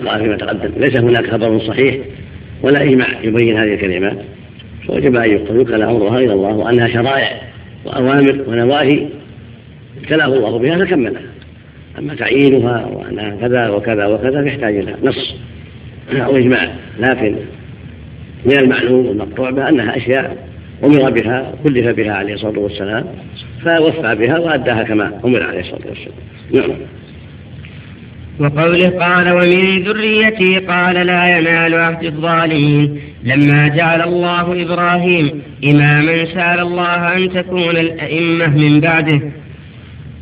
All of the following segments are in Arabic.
الله فيما تقدم. ليس هناك خبر صحيح ولا إجماع يبين هذه الكلمات فوجب أن يوكل أمرها إلى الله وأنها شرائع وأوامر ونواهي. ابتلاه الله بها فكملها أما تعيينها وأنها كذا وكذا وكذا فيحتاج إلى نص أو إجماع. لكن من المعلوم والمقطوع بأنها أشياء أمر بها كلف بها عليه الصلاة والسلام فوفى بها وأداها كما أمر عليه الصلاة والسلام. نعم. وقوله قال ومن ذريتي قال لا ينال عهد الظالمين. لما جعل الله إبراهيم إماما سأل الله أن تكون الأئمة من بعده.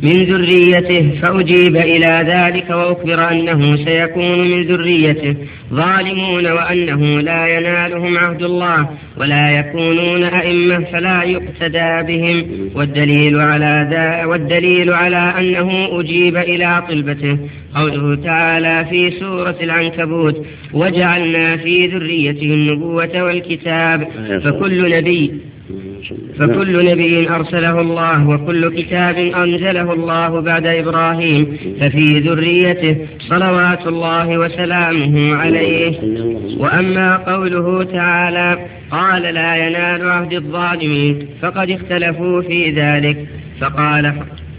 من ذريته فأجيب إلى ذلك وأخبر أنه سيكون من ذريته. ظالمون وأنه لا ينالهم عهد الله ولا يكونون أئمة فلا يقتدى بهم. والدليل على ذا والدليل على أنه أجيب إلى طلبته. قوله تعالى في سورة العنكبوت وجعلنا في ذريته النبوة والكتاب فكل نبي فكل نبي أرسله الله وكل كتاب أنزله الله بعد إبراهيم ففي ذريته صلوات الله وسلامه عليه. وأما قوله تعالى قال لا ينال عهد الظالمين فقد اختلفوا في ذلك. فقال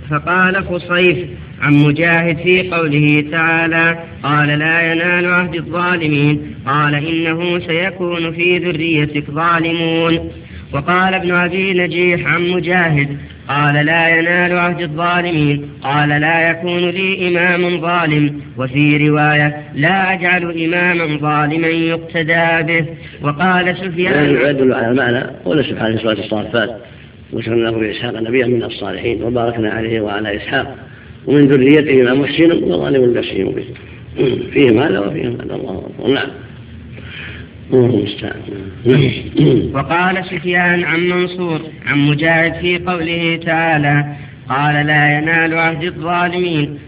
فقال خصيف عن مجاهد في قوله تعالى قال لا ينال عهد الظالمين قال إنه سيكون في ذريتك ظالمون. وقال ابن أبي نجيح عن مجاهد قال لا ينال عهد الظالمين قال لا يكون لي إمام ظالم. وفي رواية لا أجعل إماما ظالما يقتدى به. وقال سفيان يدل على المعنى قول سبحانه سورة الصافات وسلمناه بإسحاق نبيا من الصالحين وباركنا عليه وعلى إسحاق. ومن ذريته محسن وظالم نفسه به. فيهم هذا وفيهم هذا. الله أكبر. نعم. وقال سفيان عن منصور عن مجاهد في قوله تعالى قال لا ينال عهد الظالمين.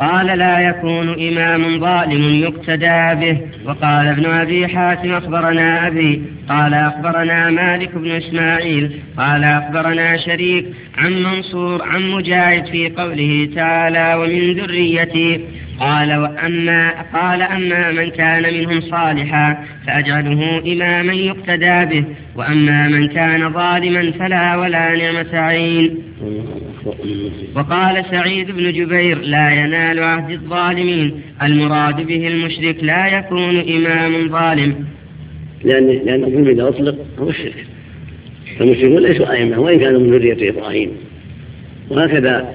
قال لا يكون إمام ظالم يقتدى به. وقال ابن أبي حاتم أخبرنا أبي. قال أخبرنا مالك بن إسماعيل قال أخبرنا شريك عن منصور عن مجاهد في قوله تعالى ومن ذريتي. قال وأما قال أما من كان منهم صالحا فأجعله إماما يقتدى به وأما من كان ظالما فلا ولا نعمة عين. وقال سعيد بن جبير لا ينال عهد الظالمين المراد به المشرك لا يكون إمام ظالم. لأن لأن كل إذا أطلق هو الشرك فالمشركون ليسوا أئمة وإن كانوا من ذرية إبراهيم. وهكذا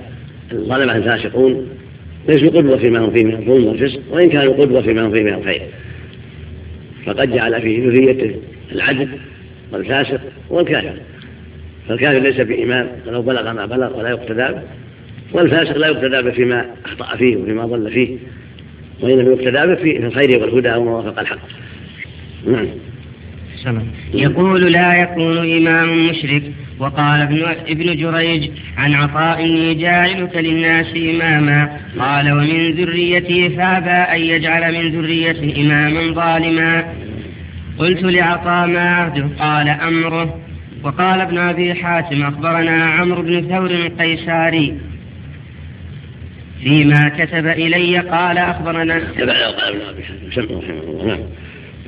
الظلمة الفاسقون ليسوا قدوة فيما هم فيه من الظلم والفسق وإن كانوا قدوة فيما هم فيه من الخير. فقد جعل في ذريته العدل والفاسق والكافر. فالكافر ليس بإمام ولو بلغ ما بلغ ولا يقتدى به. والفاسق لا يقتدى به فيما أخطأ فيه وفيما ضل فيه. وإنما يقتدى به في الخير والهدى وما وافق الحق. نعم. يقول لا يكون إمام مشرك. وقال ابن, ابن جريج عن عطاء جاعلك للناس إماما. قال ومن ذريتي فأبى أن يجعل من ذريته إماما ظالما. قلت لعطاء ما عهده قال أمره. وقال ابن أبي حاتم أخبرنا عمرو بن ثور القيساري فيما كتب إلي قال أخبرنا قال ابن أبي حاتم نعم.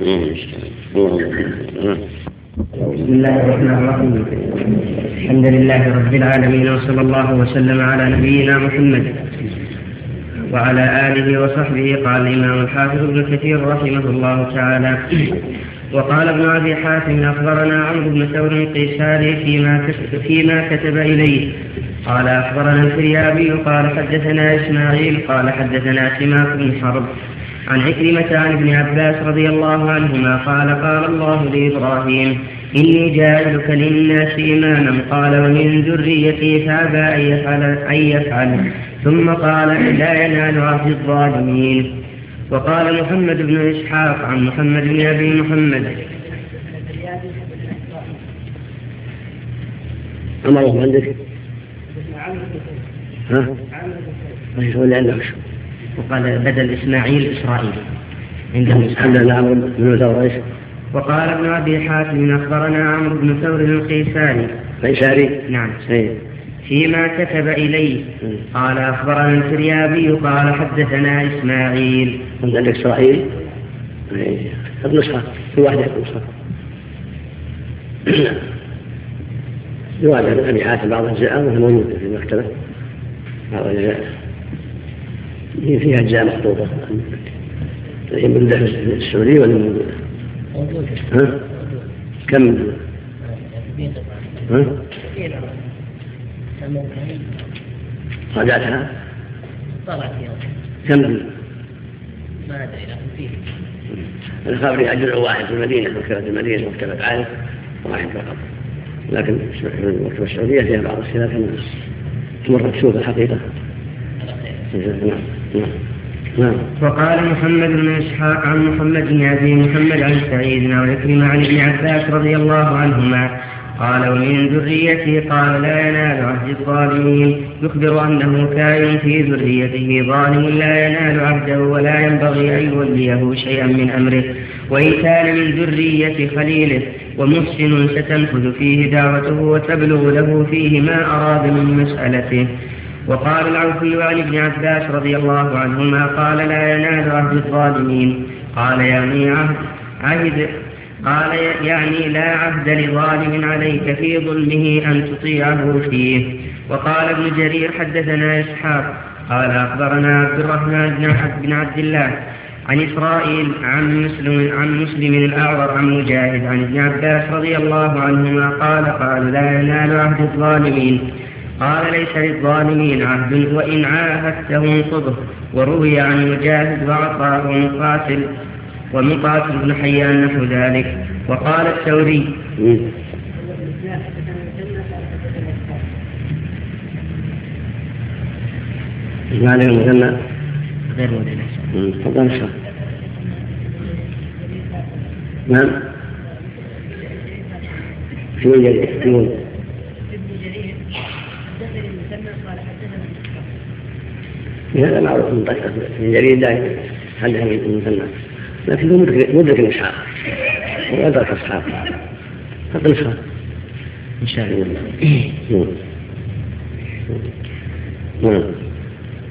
بسم الله الرحمن الرحيم الحمد لله رب العالمين وصلى الله وسلم على نبينا محمد وعلى آله وصحبه قال الإمام الحافظ ابن كثير رحمه الله تعالى وقال ابن أبي حاتم أخبرنا عمرو بن ثور القيساري فيما فيما كتب إليه. قال أخبرنا الفريابي قال حدثنا إسماعيل قال حدثنا سماك بن حرب. عن عكرمة عن ابن عباس رضي الله عنهما قال قال الله لإبراهيم إني جاعلك للناس إماما قال ومن ذريتي فأبى أن يفعل, أن يفعل ثم قال لا ينال عهد الظالمين وقال محمد بن إسحاق عن محمد بن أبي محمد أمره عندك ها؟ إيش هو اللي عندك وقال بدل إسماعيل إسرائيل. عندهم حدثنا عمرو بن ثور إيش؟ وقال ابن أبي حاتم أخبرنا عمرو بن ثور القيساري قيساري نعم. إيه. فيما كتب إليه. قال أخبرنا الفريابي قال حدثنا إسماعيل. عندك إسرائيل؟ النسخة في واحدة نسخة يوالد أبي حاتم بعض وهي موجودة في المكتبة. بعض أجزاء هي فيها أجزاء مخطوطة هي من السعودية ولا موجودة؟ ها؟ كم؟ ها؟ طلعت كم؟ ما ادري لكن فيه الخبري واحد في المدينة مكتبة المدينة مكتبة عارف واحد فقط لكن المكتبة السعودية فيها بعض لكن تمر تشوف نعم نعم. وقال محمد بن إسحاق عن محمد بن أبي محمد عن سعيد أو عن ابن عباس رضي الله عنهما قال ومن ذريتي قال لا ينال عهد الظالمين يخبر أنه كائن في ذريته ظالم لا ينال عهده ولا ينبغي أن يوليه شيئا من أمره. وإن كان من ذرية خليله ومحسن ستنفذ فيه دعوته وتبلغ له فيه ما أراد من مسألته. وقال العوفي عن ابن عباس رضي الله عنهما قال لا ينال عهد الظالمين. قال يعني عهد عهد. قال يعني لا عهد لظالم عليك في ظلمه أن تطيعه فيه. وقال ابن جرير حدثنا إسحاق. قال أخبرنا عبد الرحمن بن عبد, الله عن إسرائيل عن مسلم عن مسلم الأعور عن مجاهد عن ابن عباس رضي الله عنهما قال قال لا ينال عهد الظالمين. قال ليس للظالمين عهد وإن عاهدته انقضه وروي عن مجاهد وعطاء ومقاتل ومقاتل بن حيان نحو ذلك. وقال الثوري عليه المثنى غير مثنى تفضل نعم. الجريح شو هذا معروف من طريقة دائما حدث من المثنى لكنه مدرك مدرك الاسحاق وادرك أصحابه. حط نسخه إن شاء الله. نعم.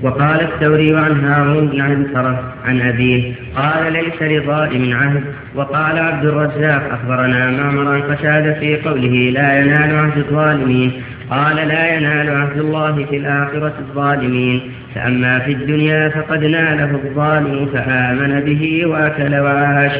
وقال الثوري عن هارون بن عنترة عن أبيه قال ليس لظالم عهد. وقال عبد الرزاق أخبرنا معمر عن قتادة في قوله لا ينال عهد الظالمين. قال لا ينال عهد الله في الآخرة الظالمين فأما في الدنيا فقد ناله الظالم فآمن به وأكل وعاش.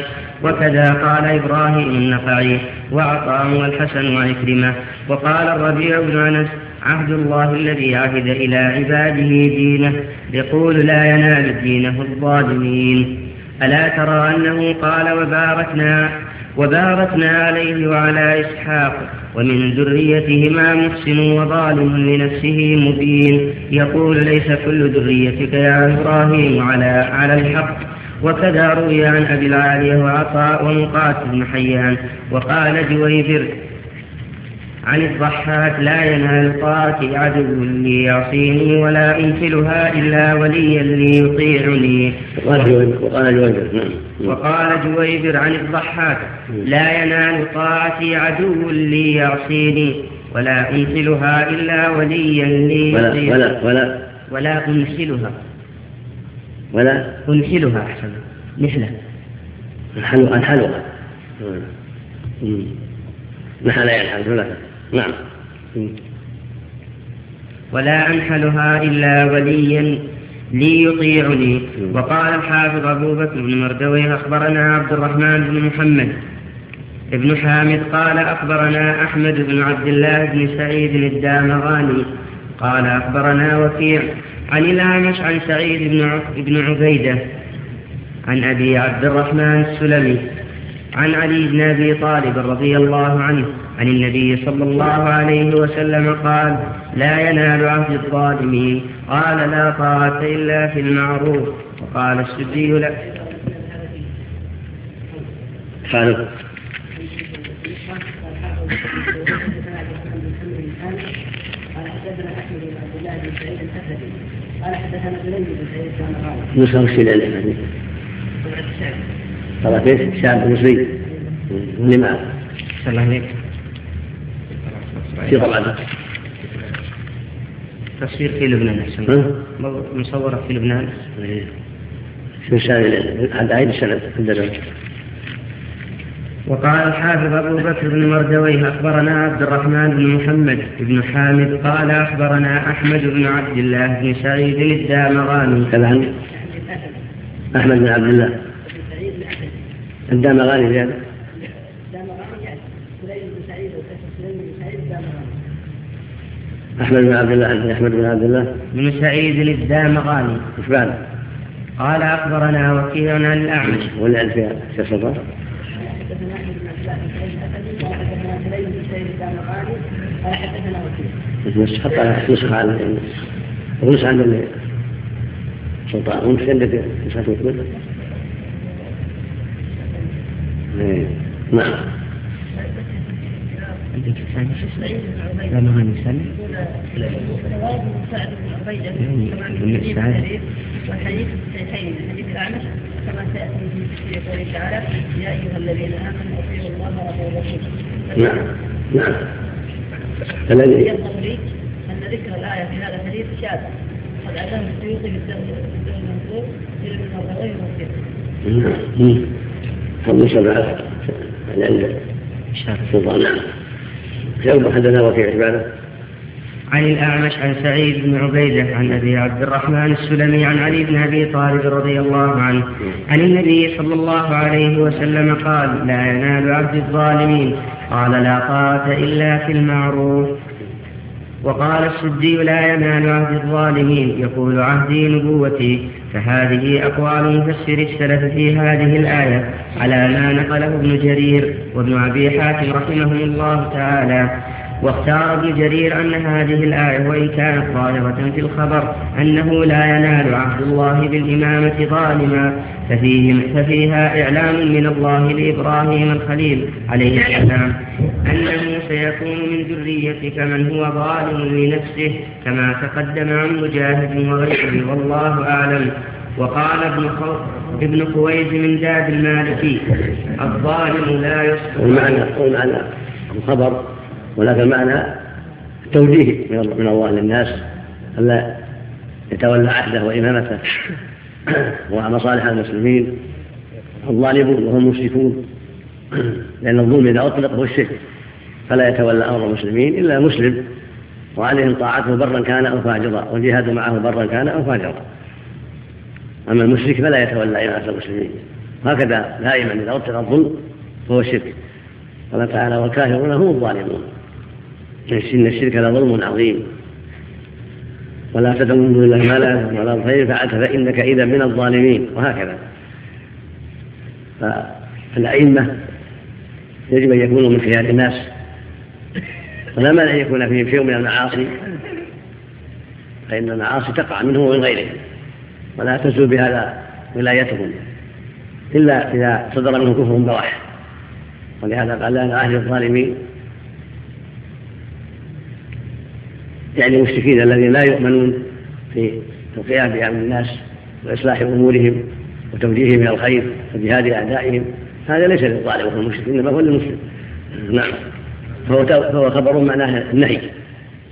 وكذا قال إبراهيم النقعي وعطاء والحسن وعكرمة. وقال الربيع بن أنس عهد الله الذي عهد إلى عباده دينه يقول لا ينال دينه الظالمين. ألا ترى أنه قال وباركنا وباركنا عليه وعلى إسحاق ومن ذريتهما محسن وظالم لنفسه مبين. يقول ليس كل ذريتك يا إبراهيم على على الحق. وكذا روي عن أبي العالية وعطاء ومقاتل بن حيان. وقال جويبر عن الضحاك لا ينال طاعتي عدو لي يعصيني ولا أنفلها إلا وليا ليطيعني. وقال جويبر. نعم. وقال جويبر عن الضحاك لا ينال طاعتي عدو لي يعصيني ولا أنفلها إلا وليا لي ولا ولا ولا ولا أنفلها ولا أنفلها أحسن. نحلة أنحلها. أنحلها. نحل ينحل نعم. ولا أنحلها إلا وليا لي يطيعني وقال الحافظ أبو بكر بن مردويه أخبرنا عبد الرحمن بن محمد ابن حامد قال أخبرنا أحمد بن عبد الله بن سعيد الدامغاني قال أخبرنا وكيع عن الأعمش عن سعيد بن عبيدة عن أبي عبد الرحمن السلمي عن علي بن أبي طالب رضي الله عنه عن النبي صلى الله عليه وسلم قال لا ينال عهد الظالمين. قال لا طاعة إلا في المعروف. وقال السدي لا. سعيد نسخة السلالة طلعت إيش؟ شاب مصري. لما؟ الله عليك في طبعا. تصوير في لبنان أحسن؟ مصورة في لبنان. إيه. شو السنة عند عيد السنة عندنا وقال الحافظ أبو بكر بن مردويه أخبرنا عبد الرحمن بن محمد بن حامد قال أخبرنا أحمد بن عبد الله بن سعيد الدامغاني. كذا أحمد بن عبد الله. الدامغاني زيادة. أحمد بن عبد الله أحمد بن عبد الله. بن سعيد الدامغاني إيش بعد؟ قال أخبرنا وكيع عن الأعمش. ولا ألف يا شيخ حط على نسخة على النسخة عند اللي سلطان. وانت عندك نسخة مثل إيه. نعم عندك ثاني دامغاني ثاني يعني والحديث الصحيحين حديث الاعمش كما سياتي في قوله تعالى يا ايها الذين امنوا اطيعوا الله الرسول نعم نعم الذي لي ان ذكر الايه في هذا الحديث شاذ قد اتاه السيوطي بالدم المنصور إلى من غير مسلم نعم فالنسخة بعد عند سلطان نعم يوم حدثنا وكيع عباده عن الأعمش عن سعيد بن عبيدة عن أبي عبد الرحمن السلمي عن علي بن أبي طالب رضي الله عنه عن النبي صلى الله عليه وسلم قال لا ينال عبد الظالمين. قال لا طاعة إلا في المعروف. وقال السدي لا ينال عهد الظالمين. يقول عهدي نبوتي. فهذه أقوال مفسر السلف في هذه الآية على ما نقله ابن جرير وابن أبي حاتم رحمهم الله تعالى. واختار ابن جرير أن هذه الآية وإن كانت ظاهرة في الخبر أنه لا ينال عهد الله بالإمامة ظالما. ففيه ففيها إعلام من الله لإبراهيم الخليل عليه السلام أنه سيكون من ذريتك من هو ظالم لنفسه كما تقدم عن مجاهد وغيره والله أعلم. وقال ابن. ابن خويز من داد المالكي الظالم لا يصبح والمعنى والمعنى الخبر ولكن المعنى توجيه من الله للناس ألا يتولى عهده وإمامته ومصالح المسلمين. الظالمون وهم المشركون لأن الظلم إذا أطلق هو الشرك. فلا يتولى أمر المسلمين إلا مسلم. وعليهم طاعته برا كان أو فاجرا والجهاد معه برا كان أو فاجرا. أما المشرك فلا يتولى إمامة المسلمين. هكذا دائما إذا أطلق الظلم فهو الشرك قال تعالى والكافرون هم الظالمون. إن الشرك لظلم عظيم. ولا تدعو من دون الله ما لا ولا الخير فعلت فإنك إذا من الظالمين وهكذا. فالأئمة يجب أن يكونوا من خيار الناس. ولا مانع أن يكون فيهم شيء من المعاصي فإن المعاصي تقع منهم ومن غيرهم. ولا تزول بهذا ولايتهم إلا إذا صدر منهم كفر بواح ولهذا قال لا أهل الظالمين. يعني المشركين الذين لا يؤمنون في القيام بأمر الناس وإصلاح أمورهم وتوجيههم إلى الخير وجهاد أعدائهم هذا ليس للظالم وهو المشرك إنما هو للمسلم. نعم. فهو فهو خبر معناه النهي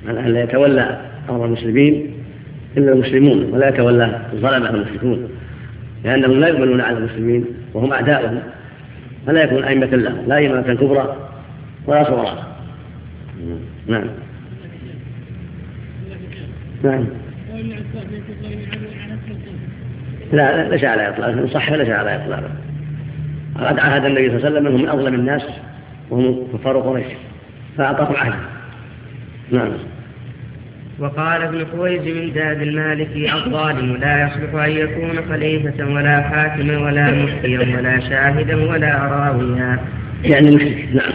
معناه لا يتولى أمر المسلمين إلا المسلمون ولا يتولى الظلمة المشركون لأنهم لا يؤمنون على المسلمين وهم أعداؤهم فلا يكون أئمة لهم لا أئمة كبرى ولا صغرى. نعم. نعم. لا ليس على إطلاق. إن صح ليس على إطلاق. قد عهد النبي صلى الله عليه وسلم أنهم من أظلم الناس وهم كفار قريش. فأعطاهم عهدا نعم. وقال ابن خويز من داد المالكي الظالم لا يصلح أن يكون خليفة ولا حاكما ولا مفتيا ولا شاهدا ولا راويا. يعني مشرك. نعم.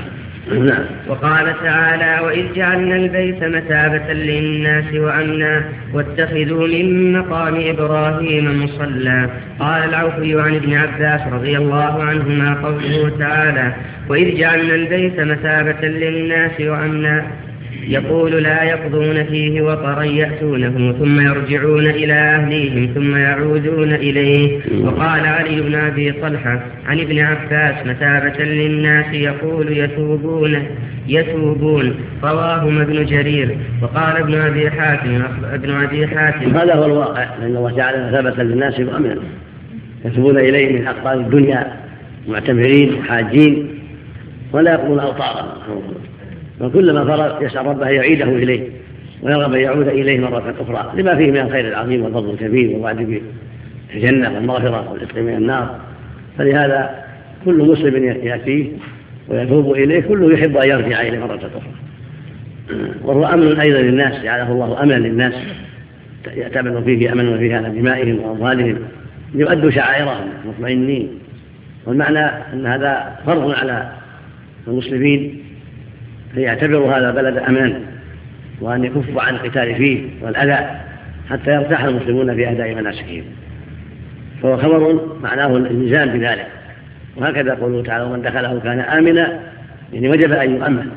نعم. وقال تعالى وإذ جعلنا البيت مثابة للناس وأمنا واتخذوا من مقام إبراهيم مصلى قال العوفي عن ابن عباس رضي الله عنهما قوله تعالى وإذ جعلنا البيت مثابة للناس وأمنا يقول لا يقضون فيه وطرا يأتونه ثم يرجعون إلى أهليهم ثم يعودون إليه. وقال علي بن أبي طلحة عن ابن عباس مثابة للناس يقول يتوبون يتوبون. رواهما ابن جرير. وقال ابن أبي حاتم ابن أبي حاتم. هذا هو الواقع لأن الله تعالى مثابة للناس وأمنا يتوبون إليه من أقطار الدنيا معتمرين حاجين ولا يقضون أوطارهم. وكلما فرغ يسأل ربه يعيده إليه ويرغب أن يعود إليه مرة أخرى لما فيه من الخير العظيم والفضل الكبير والوعد بالجنة والمغفرة والعتق من النار. فلهذا كل مسلم يأتيه ويتوب إليه كله يحب أن يرجع إليه مرة أخرى. وهو أمن أيضا للناس جعله الله أمنا للناس. يأتمن فيه أمن فيه على دمائهم وأموالهم. يؤدوا شعائرهم مطمئنين. والمعنى أن هذا فرض على المسلمين ليعتبروا هذا البلد أمان وأن يكفوا عن القتال فيه والأذى حتى يرتاح المسلمون في أداء مناسكهم. فهو خبر معناه الالتزام بذلك. وهكذا قوله تعالى ومن دخله كان آمنا يعني وجب أن يؤمن.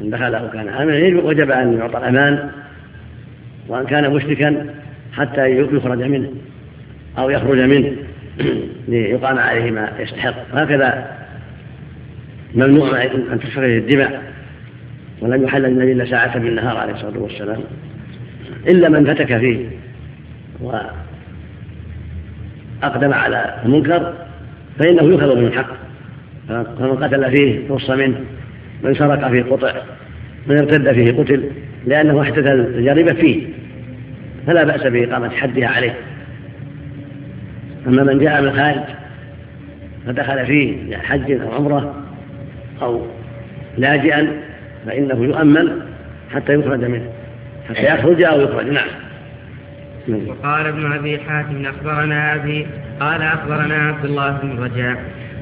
من دخله كان آمنا يعني وجب أن يعطى الأمان وأن كان مشركا حتى يخرج منه أو يخرج منه ليقام عليه ما يستحق. وهكذا ممنوع أن تسفك الدماء. ولم يحل النبي إلا ساعة من النهار عليه الصلاة والسلام إلا من فتك فيه وأقدم على المنكر فإنه يؤخذ من الحق. فمن قتل فيه قص منه من سرق فيه قطع من ارتد فيه قتل لأنه أحدث الجريمة فيه فلا بأس بإقامة حدها عليه. أما من جاء من الخارج فدخل فيه حج أو عمرة أو لاجئا فإنه يؤمن حتى يخرج منه حتى يخرج أو يخرج. نعم. وقال ابن أبي حاتم أخبرنا أبي قال أخبرنا عبد الله بن رجاء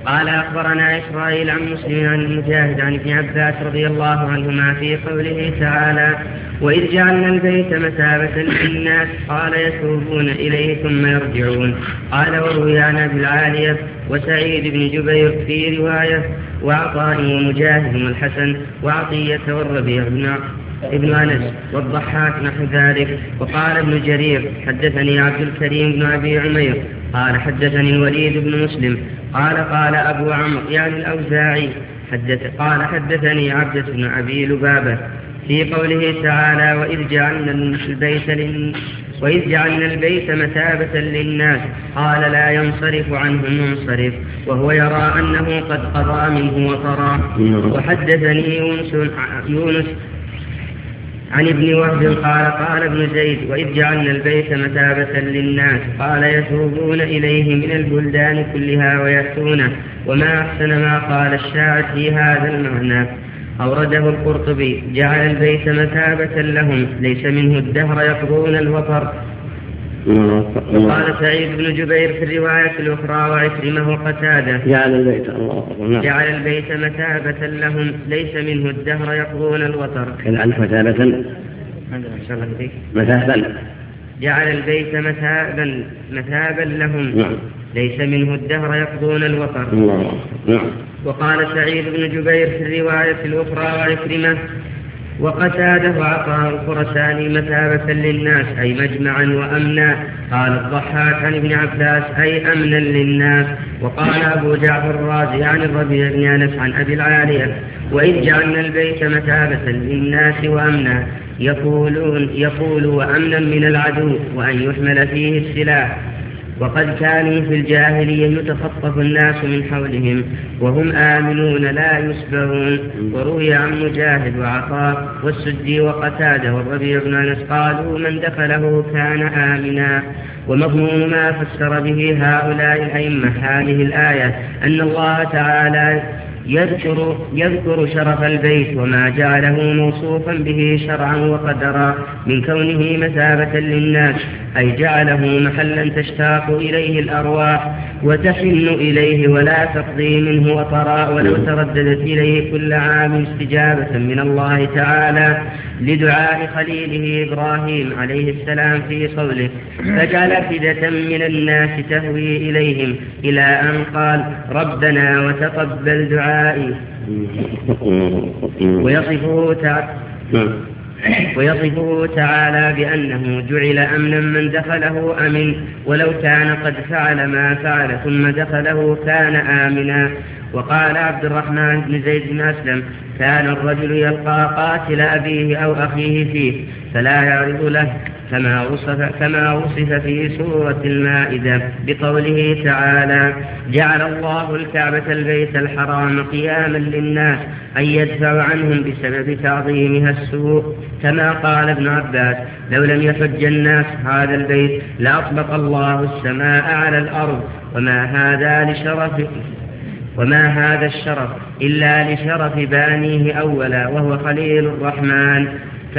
قال أخبرنا إسرائيل عن مسلم عن المجاهد عن ابن عباس رضي الله عنهما في قوله تعالى وإذ جعلنا البيت مثابة للناس قال يتوبون إليه ثم يرجعون قال وروي عن أبي العالية وسعيد بن جبير في رواية وعطاء ومجاهد والحسن وعطية والربيع بن ابن أنس والضحاك نحو ذلك. وقال ابن جرير حدثني عبد الكريم بن أبي عمير. قال حدثني الوليد بن مسلم. قال قال أبو عمرو يعني الأوزاعي. حدث. قال حدثني عبدة بن أبي لبابة في قوله تعالى وإذ جعلنا البيت لل... وإذ جعلنا البيت مثابة للناس. قال لا ينصرف عنه منصرف وهو يرى أنه قد قضى منه وطرى وحدثني يونس, يونس عن ابن وهب قال قال ابن زيد وإذ جعلنا البيت مثابة للناس قال يتوبون إليه من البلدان كلها ويأتونه وما أحسن ما قال الشاعر في هذا المعنى. أورده القرطبي جعل البيت مثابة لهم ليس منه الدهر يقضون الوطر وقال سعيد بن جبير في الرواية الأخرى وعكرمة قتادة جعل البيت الله نعم. جعل البيت مثابة لهم ليس منه الدهر يقضون الوتر. كذا مثابة. مثابا. جعل البيت مثابا مثابا لهم. نعم. ليس منه الدهر يقضون الوتر. الله نعم. وقال سعيد بن جبير في الرواية الأخرى وعكرمة وقتاده وعطاء الخرساني مثابة للناس أي مجمعا وأمنا. قال الضحاك عن ابن عباس أي أمنا للناس. وقال أبو جعفر الرازي عن الربيع بن أنس عن أبي العالية وإذ جعلنا البيت مثابة للناس وأمنا يقولون يقول وأمنا من العدو وأن يحمل فيه السلاح. وقد كانوا في الجاهلية يتخطف الناس من حولهم وهم آمنون لا يسبرون وروي عن مجاهد وعطاء والسدي وقتادة والربيع بن أنس قالوا من دخله كان آمنا. ومضمون ما فسر به هؤلاء الأئمة هذه الآية أن الله تعالى يذكر, يذكر شرف البيت وما جعله موصوفا به شرعا وقدرا من كونه مثابة للناس أي جعله محلا تشتاق إليه الأرواح وتحن إليه ولا تقضي منه وطرا ولو ترددت إليه كل عام استجابة من الله تعالى. لدعاء خليله إبراهيم عليه السلام في قوله فجعل فدة من الناس تهوي إليهم إلى أن قال ربنا وتقبل دعائي. ويصفه تعالى نعم. ويصفه تعالى بأنه جعل أمنا من دخله أمن. ولو كان قد فعل ما فعل ثم دخله كان آمنا. وقال عبد الرحمن بن زيد بن أسلم كان الرجل يلقى قاتل أبيه أو أخيه فيه فلا يعرض له. كما وصف, كما وصف في سورة المائدة بقوله تعالى جعل الله الكعبة البيت الحرام قياما للناس أن يدفع عنهم بسبب تعظيمها السوء. كما قال ابن عباس لو لم يحج الناس هذا البيت لأطبق الله السماء على الأرض. وما هذا لشرف وما هذا الشرف إلا لشرف بانيه أولا وهو خليل الرحمن.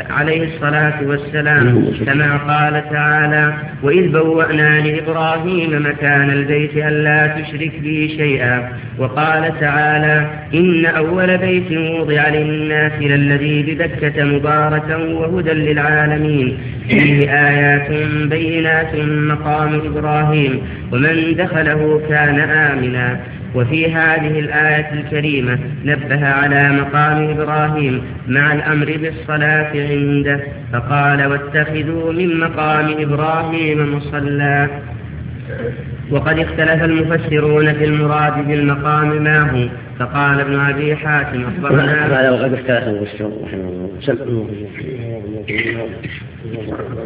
عليه الصلاة والسلام كما قال تعالى وإذ بوأنا لإبراهيم مكان البيت ألا تشرك بي شيئا وقال تعالى إن أول بيت وضع للناس للذي ببكة مباركا وهدى للعالمين. فيه آيات بينات مقام إبراهيم ومن دخله كان آمنا وفي هذه الآية الكريمة نبه على مقام إبراهيم مع الأمر بالصلاة عنده فقال واتخذوا من مقام إبراهيم مصلى. وقد اختلف المفسرون في المراد بالمقام ما هو فقال ابن أبي حاتم أخبرنا هذا وقد اختلف المفسرون رحمه الله.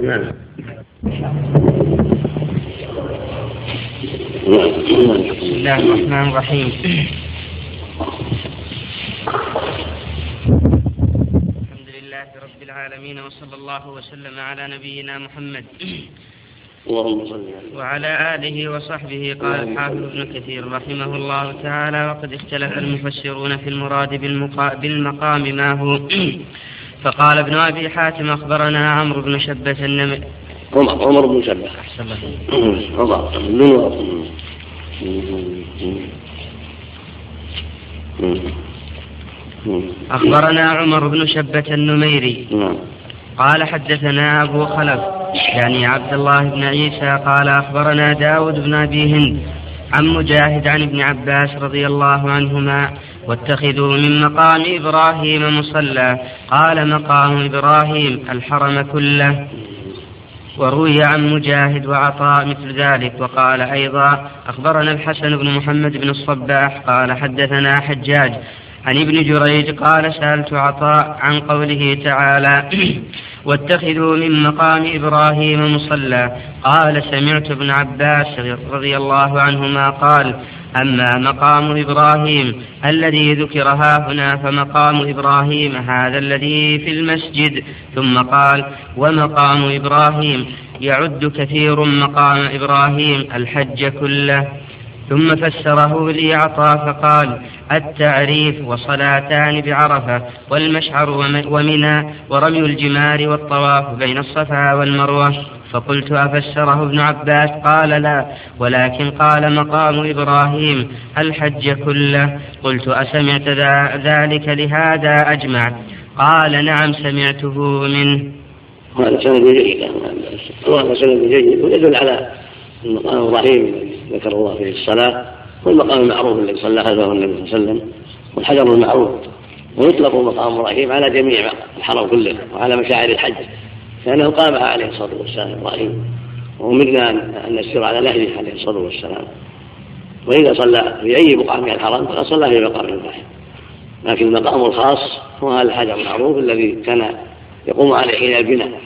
نعم. بسم الله الرحمن الرحيم. الحمد لله رب العالمين وصلى الله وسلم على نبينا محمد. وعلى آله وصحبه قال الحافظ ابن كثير رحمه الله تعالى وقد اختلف المفسرون في المراد بالمقا- بالمقام ما هو. فقال ابن أبي حاتم أخبرنا عمرو بن شبة عمر عمر بن شبه. عمر من أخبرنا عمر بن شبة النميري. نعم. قال حدثنا أبو خلف يعني عبد الله بن عيسى قال أخبرنا داود بن أبي هند عن مجاهد عن ابن عباس رضي الله عنهما واتخذوا من مقام إبراهيم مصلى. قال مقام إبراهيم الحرم كله. وروي عن مجاهد وعطاء مثل ذلك وقال أيضا أخبرنا الحسن بن محمد بن الصباح قال حدثنا حجاج عن ابن جريج قال سألت عطاء عن قوله تعالى واتخذوا من مقام إبراهيم مصلى قال سمعت ابن عباس رضي الله عنهما قال أما مقام إبراهيم الذي ذكر ها هنا فمقام إبراهيم هذا الذي في المسجد. ثم قال ومقام إبراهيم يعد كثير مقام إبراهيم الحج كله. ثم فسره لي عطاء فقال التعريف وصلاتان بعرفة والمشعر وم- ومنى ورمي الجمار والطواف بين الصفا والمروة. فقلت أفسره ابن عباس؟ قال لا ولكن قال مقام إبراهيم الحج كله. قلت أسمعت ذلك لهذا أجمع. قال نعم سمعته منه هذا سند جيد وهذا سند جيد ويدل على مقام إبراهيم الذي ذكر الله فيه الصلاة والمقام المعروف الذي صلى خلفه النبي صلى الله عليه وسلم والحجر المعروف ويطلق مقام إبراهيم على جميع الحرم كله وعلى مشاعر الحج. لأنه قامها عليه الصلاة والسلام إبراهيم وامرنا ان أن نسير على نهجه عليه الصلاة والسلام. وإذا صلى في أي بقعه من الحرم فقد صلى في مقام إبراهيم لكن المقام الخاص هو هذا الحجر المعروف الذي كان يقوم عليه حين البناء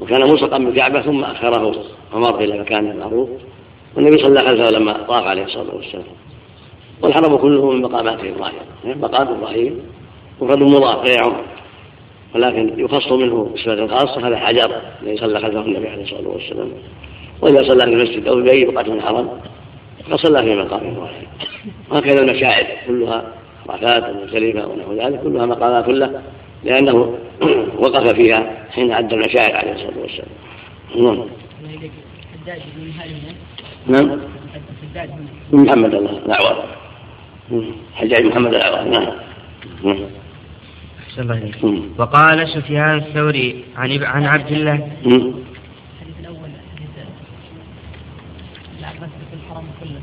وكان ملصقا بالكعبة ثم أخره ومر إلى مكانه المعروف والنبي صلى خلفه لما طاف عليه الصلاة والسلام. والحرم كله من مقامات إبراهيم مقام إبراهيم مفرد مضاف غير عمر. ولكن يخص منه بصفة خاصة هذا حجر الذي صلى خلفه النبي عليه الصلاة والسلام. وإذا صلى في المسجد أو في اي بقعه من الحرم فقد صلى في مقام إبراهيم وهكذا المشاعر كلها عرفات ومزدلفه ونحو ذلك كلها مقامات كلها لأنه وقف فيها حين عد المشاعر عليه الصلاة والسلام. نعم. نعم. محمد الله الأعور. حجاج محمد الأعور. نعم. نعم. أحسن الله إليك. وقال سفيان الثوري عن عن عبد الله. الحديث الأول حديث العباس في الحرم كله.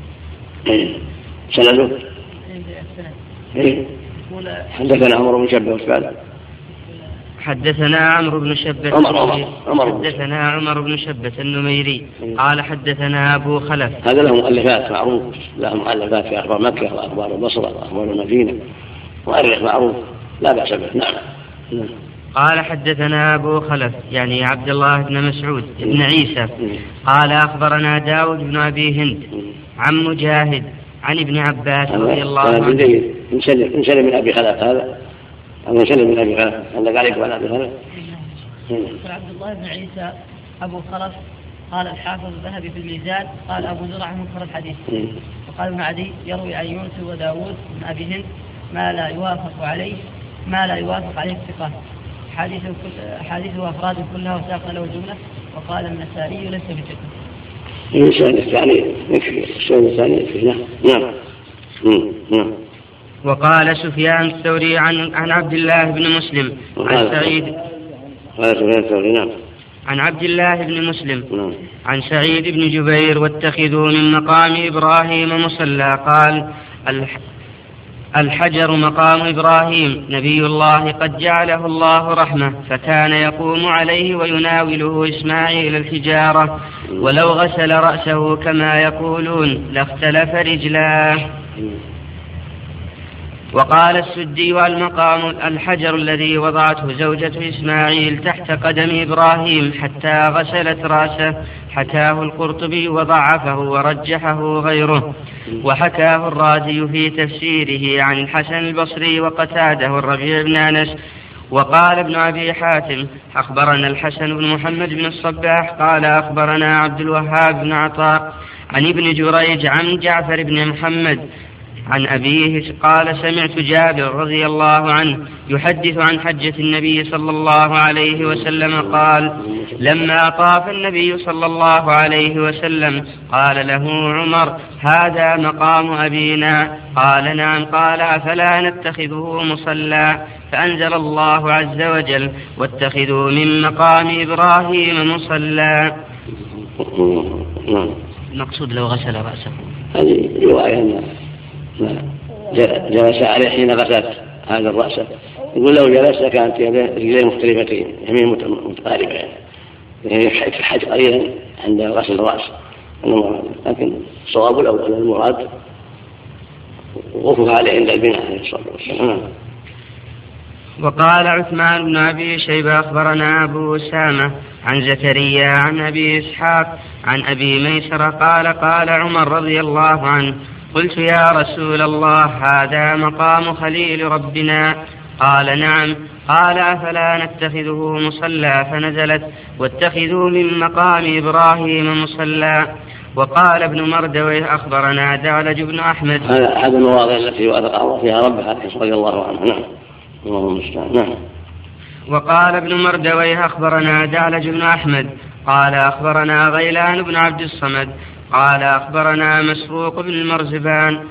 إيه. سنده؟ إيه. حدثنا عمر بن شبه وش حدثنا عمرو بن شبة عمر عمر عمر. حدثنا عمر بن شبة النميري. قال حدثنا أبو خلف. هذا له مؤلفات معروف. له مؤلفات في أخبار مكة وأخبار البصرة وأخبار المدينة. مؤرخ معروف. لا بأس به. نعم. نعم. قال حدثنا أبو خلف يعني عبد الله بن مسعود بن عيسى. قال أخبرنا داود بن أبي هند عن مجاهد عن ابن عباس رضي الله عنه. جيد. انسلم انسلم من أبي خلف هذا؟ أو انسلم من أبي خلف؟ عندك عليكم على أبي خلف؟ عبد الله بن عيسى أبو خلف قال الحافظ الذهبي في الميزان قال أبو زرع منكر الحديث. وقال ابن عدي يروي عن يونس وداود بن أبي هند ما لا يوافق عليه. ما لا يوافق عليه الثقات حديثه كل- أحاديثه أفراد كلها وساق له جملة وقال النسائي ليس بثقة. الانسان الثاني يكفي. السؤال الثاني يكفي. نعم. نعم. مم. نعم. وقال سفيان الثوري عن عن عبد الله بن مسلم. عن سعيد. قال سفيان الثوري نعم. عن عبد الله بن مسلم. نعم. عن سعيد بن جبير واتخذوا من مقام إبراهيم مصلى. قال الح الحجر مقام إبراهيم. نبي الله قد جعله الله رحمة فكان يقوم عليه ويناوله إسماعيل الحجارة. ولو غسل رأسه كما يقولون لاختلف رجلاه. وقال السدي والمقام الحجر الذي وضعته زوجة إسماعيل تحت قدم إبراهيم حتى غسلت رأسه حكاه القرطبي وضعفه ورجحه غيره. وحكاه الرازي في تفسيره عن الحسن البصري وقتاده الربيع بن أنس. وقال ابن أبي حاتم أخبرنا الحسن بن محمد بن الصباح قال أخبرنا عبد الوهاب بن عطاء عن ابن جريج عن جعفر بن محمد عن أبيه قال سمعت جابر رضي الله عنه يحدث عن حجة النبي صلى الله عليه وسلم قال لما طاف النبي صلى الله عليه وسلم قال له عمر هذا مقام أبينا؟ قال نعم. قال أفلا نتخذه مصلى؟ فأنزل الله عز وجل واتخذوا من مقام إبراهيم مصلى. نعم. المقصود لو غسل رأسه. هذه رواية جلس عليه حين غسلت هذا الرأس يقول لو جلس كانت رجليه مختلفتين يمين مت- متقاربة يعني. يعني يحج الحج قليلا عند غسل الرأس. لكن الصواب الأول المراد وقوفها عليه عند البناء عليه الصلاة والسلام. نعم. وقال عثمان بن أبي شيبة أخبرنا أبو أسامة عن زكريا عن أبي إسحاق عن أبي ميسرة قال قال عمر رضي الله عنه قلت يا رسول الله هذا مقام خليل ربنا. قال نعم. قال أفلا نتخذه مصلى؟ فنزلت. واتخذوا من مقام إبراهيم مصلى. وقال ابن مردويه أخبرنا دعلج بن أحمد. هذا هذا المواضع التي الله فيها ربها رضي الله عنه. نعم. اللهم المستعان. نعم. وقال ابن مردويه أخبرنا دعلج بن أحمد. قال أخبرنا غيلان بن عبد الصمد. قال أخبرنا مسروق بن المرزبان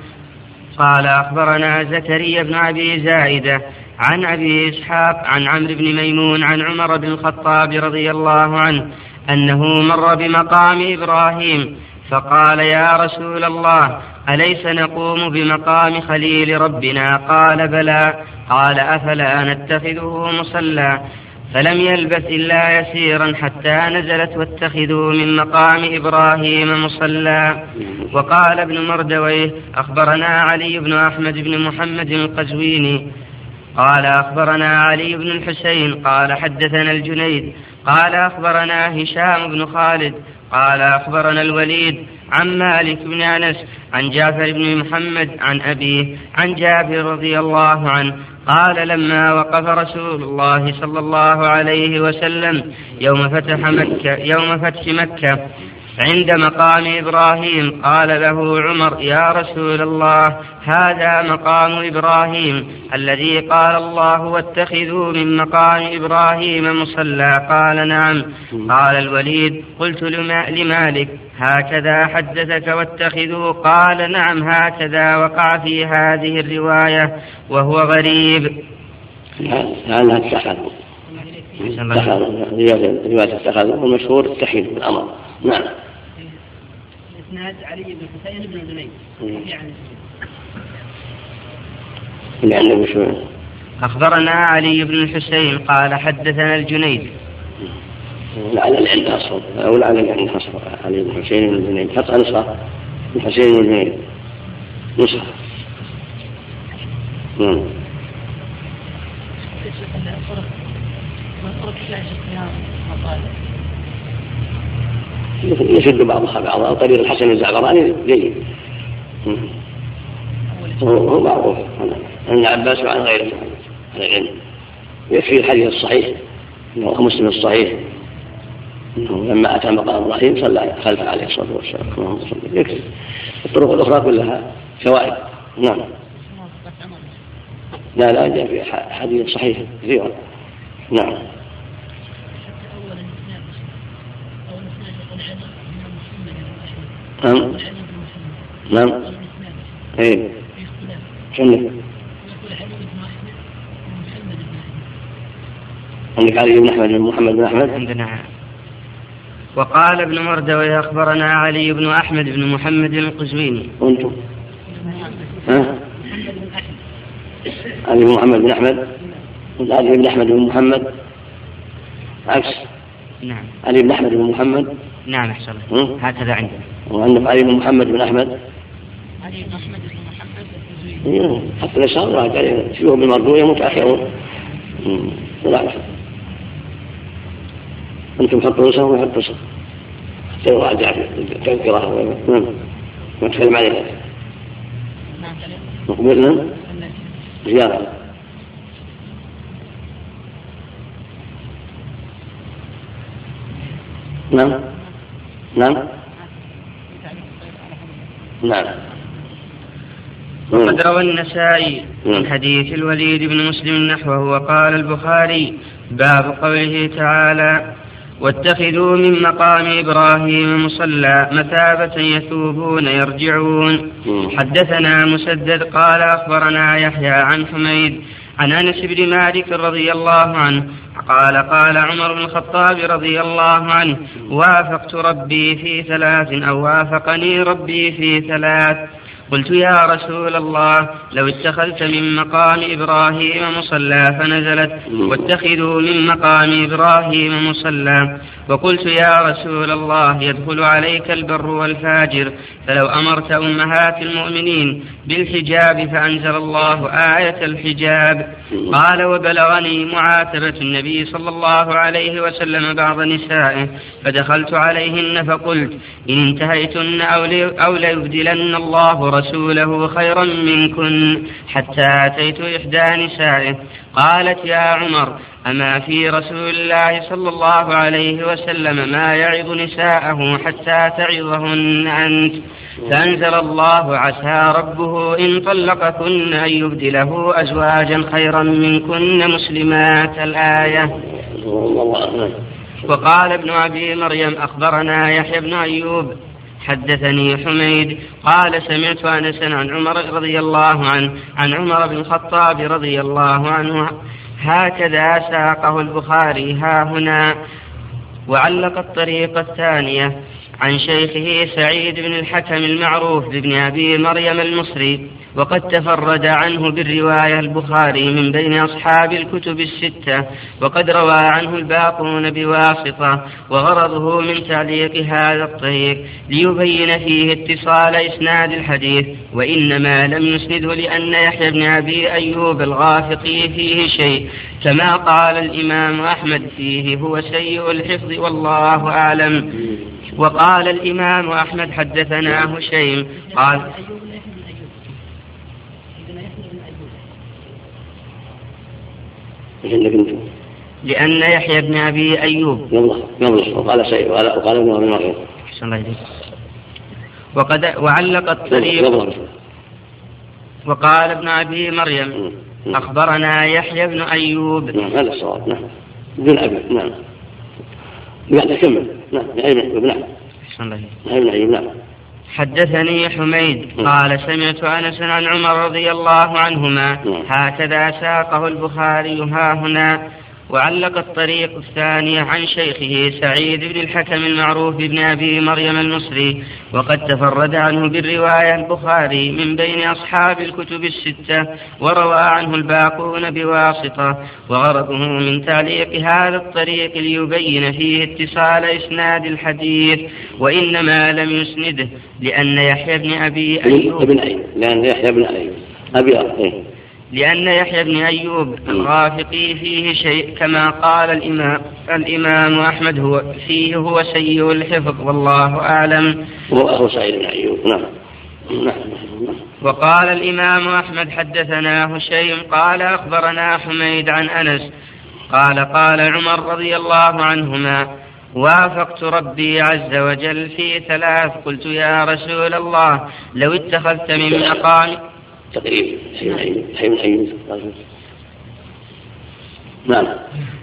قال أخبرنا زكريا بن أبي زائدة عن أبي إسحاق عن عمرو بن ميمون عن عمر بن الخطاب رضي الله عنه أنه مر بمقام إبراهيم فقال يا رسول الله أليس نقوم بمقام خليل ربنا؟ قال بلى. قال أفلا نتخذه مصلى؟ فلم يلبث إلا يسيرا حتى نزلت واتخذوا من مقام إبراهيم مصلى. وقال ابن مردويه أخبرنا علي بن أحمد بن محمد القزويني. قال أخبرنا علي بن الحسين قال حدثنا الجنيد. قال أخبرنا هشام بن خالد. قال أخبرنا الوليد عن مالك بن أنس عن جعفر بن محمد عن أبيه عن جابر رضي الله عنه قال لما وقف رسول الله صلى الله عليه وسلم يوم فتح مكة يوم فتح مكة عند مقام إبراهيم. قال له عمر يا رسول الله هذا مقام إبراهيم الذي قال الله واتخذوا من مقام إبراهيم مصلى. قال نعم. قال الوليد قلت لما- لمالك هكذا حدثك واتخذوا قال نعم هكذا وقع في هذه الرواية وهو غريب. لأنها اتخذوا اتخذوا رواية اتخذوا والمشهور اتخذوا بالأمر نعم. إسناد علي بن حسين بن جنيد مم. يعني. اللي عنده مشهور أخبرنا علي بن الحسين قال حدثنا الجنيد. لعل العلم أصلا. أو لعل العلم أصلا. علي بن الحسين بن الجنيد حتى نسخة الحسين بن الجنيد نسخة نعم يشد بعضها بعضا طريق الحسن الزعفراني جيد. هو معروف. عن عباس وعن غيره. على العلم يكفي الحديث الصحيح انه مسلم الصحيح. إنه لما أتى مقام إبراهيم صلى خلفه عليه الصلاة والسلام. يكفي. الطرق الأخرى كلها شواهد نعم. لا لا جاء في حديث صحيح كثيرا. نعم. نعم. إيه. سنة عندك علي بن أحمد بن محمد بن أحمد؟ عندنا وقال ابن مردوي أخبرنا علي بن أحمد بن محمد القزويني. وأنتم ها؟ علي بن محمد بن أحمد. علي بن أحمد بن محمد. عكس. نعم. علي بن أحمد بن محمد. نعم أحسن. هكذا عندنا. وعندك علي بن محمد بن أحمد. احمد بن محمد. حتى اليسار راجع شيوخ بالمرجوية متأخرون مم. لا لا. أنتم حطوا نسخة ويحط نسخة؟ حتى يراجع في التذكرة نعم. نتكلم عليها. نعم. مقبول؟ نعم. زيارة. نعم. نعم. نعم. وقد روى النسائي. من حديث الوليد بن مسلم نحوه وقال البخاري باب قوله تعالى واتخذوا من مقام إبراهيم مصلى مثابة يثوبون يرجعون. حدثنا مسدد قال أخبرنا يحيى عن حميد عن أنس بن مالك رضي الله عنه قال قال عمر بن الخطاب رضي الله عنه وافقت ربي في ثلاث أو وافقني ربي في ثلاث قلت يا رسول الله لو اتخذت من مقام إبراهيم مصلى فنزلت واتخذوا من مقام إبراهيم مصلى. وقلت يا رسول الله يدخل عليك البر والفاجر فلو أمرت أمهات المؤمنين بالحجاب فأنزل الله آية الحجاب. قال وبلغني معاتبة النبي صلى الله عليه وسلم بعض نسائه فدخلت عليهن فقلت إن انتهيتن أو لي- أو ليبدلن الله رسوله خيرا منكن حتى أتيت إحدى نسائه. قالت يا عمر أما في رسول الله صلى الله عليه وسلم ما يعظ نساءه حتى تعظهن أنت؟ فأنزل الله عسى ربه إن طلقكن أن يبدله أزواجا خيرا منكن مسلمات الآية. وقال ابن أبي مريم أخبرنا يحيى بن أيوب حدثني حميد قال سمعت أنسا عن عمر رضي الله عنه عن عمر بن الخطاب رضي الله عنه هكذا ساقه البخاري ها هنا. وعلق الطريقة الثانية عن شيخه سعيد بن الحكم المعروف بابن أبي مريم المصري. وقد تفرد عنه بالرواية البخاري من بين أصحاب الكتب الستة وقد روى عنه الباقون بواسطة وغرضه من تعليق هذا الطريق ليبين فيه اتصال إسناد الحديث وإنما لم يسنده لأن يحيى بن أبي أيوب الغافقي فيه شيء كما قال الإمام أحمد فيه هو سيء الحفظ والله أعلم. وقال الإمام أحمد حدثنا هشيم قال ايوب لا يحيى بن ايوب عندنا يحيى بن ايوب إيش لأن يحيى بن أبي أيوب. يلا وقال سيد وقال وقال ابن ابي مريم أحسن الله إليك. وقد وعلق الطريق. وقال ابن أبي مريم أخبرنا يحيى بن أيوب. نعم هذا الصواب. نعم. بدون أبي نعم. لا كمل نعم يا ابن ايوب نعم. أحسن الله إليك. يا ابن ايوب نعم. حدثني حميد. قال سمعت أنس عن عمر رضي الله عنهما نعم. هكذا ساقه البخاري ها هنا وعلق الطريق الثاني عن شيخه سعيد بن الحكم المعروف بن أبي مريم المصري وقد تفرد عنه بالرواية البخاري من بين أصحاب الكتب الستة وروى عنه الباقون بواسطة وغرضه من تعليق هذا الطريق ليبين فيه اتصال إسناد الحديث وإنما لم يسنده لأن يحيى بن أبي أيوب ابن أيوب لأن يحيى بن أيوب. أبي أيوب لأن يحيى بن أيوب الغافقي فيه شيء كما قال الإمام الإمام أحمد هو فيه هو سيء الحفظ والله أعلم. هو أخو سعيد بن أيوب. نعم. نعم. وقال الإمام أحمد حدثنا هشيم قال أخبرنا حميد عن أنس قال قال عمر رضي الله عنهما وافقت ربي عز وجل في ثلاث قلت يا رسول الله لو اتخذت من مقام تقريب. حي من أيوب نعم.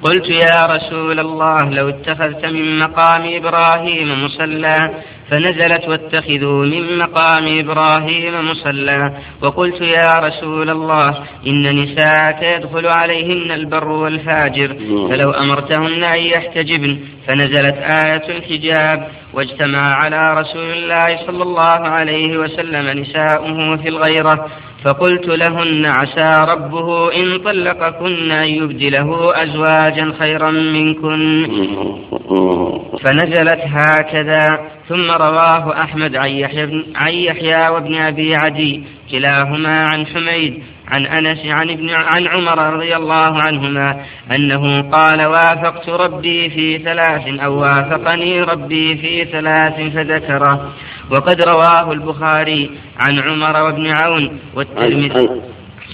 قلت يا رسول الله لو اتخذت من مقام إبراهيم مصلى فنزلت واتخذوا من مقام إبراهيم مصلى. وقلت يا رسول الله إن نساءك يدخل عليهن البر والفاجر فلو أمرتهن أن يحتجبن. فنزلت آية الحجاب واجتمع على رسول الله صلى الله عليه وسلم نساؤه في الغيرة فقلت لهن عسى ربه إن طلقكن أن يبدله أزواجا خيرا منكن. فنزلت هكذا ثم رواه أحمد عن يحيى, وابن أبي عدي. كلاهما عن حميد عن أنس عن, ابن عن عمر رضي الله عنهما أنه قال وافقت ربي في ثلاث أو وافقني ربي في ثلاث فذكره. وقد رواه البخاري عن عمر وابن عون والترمذي.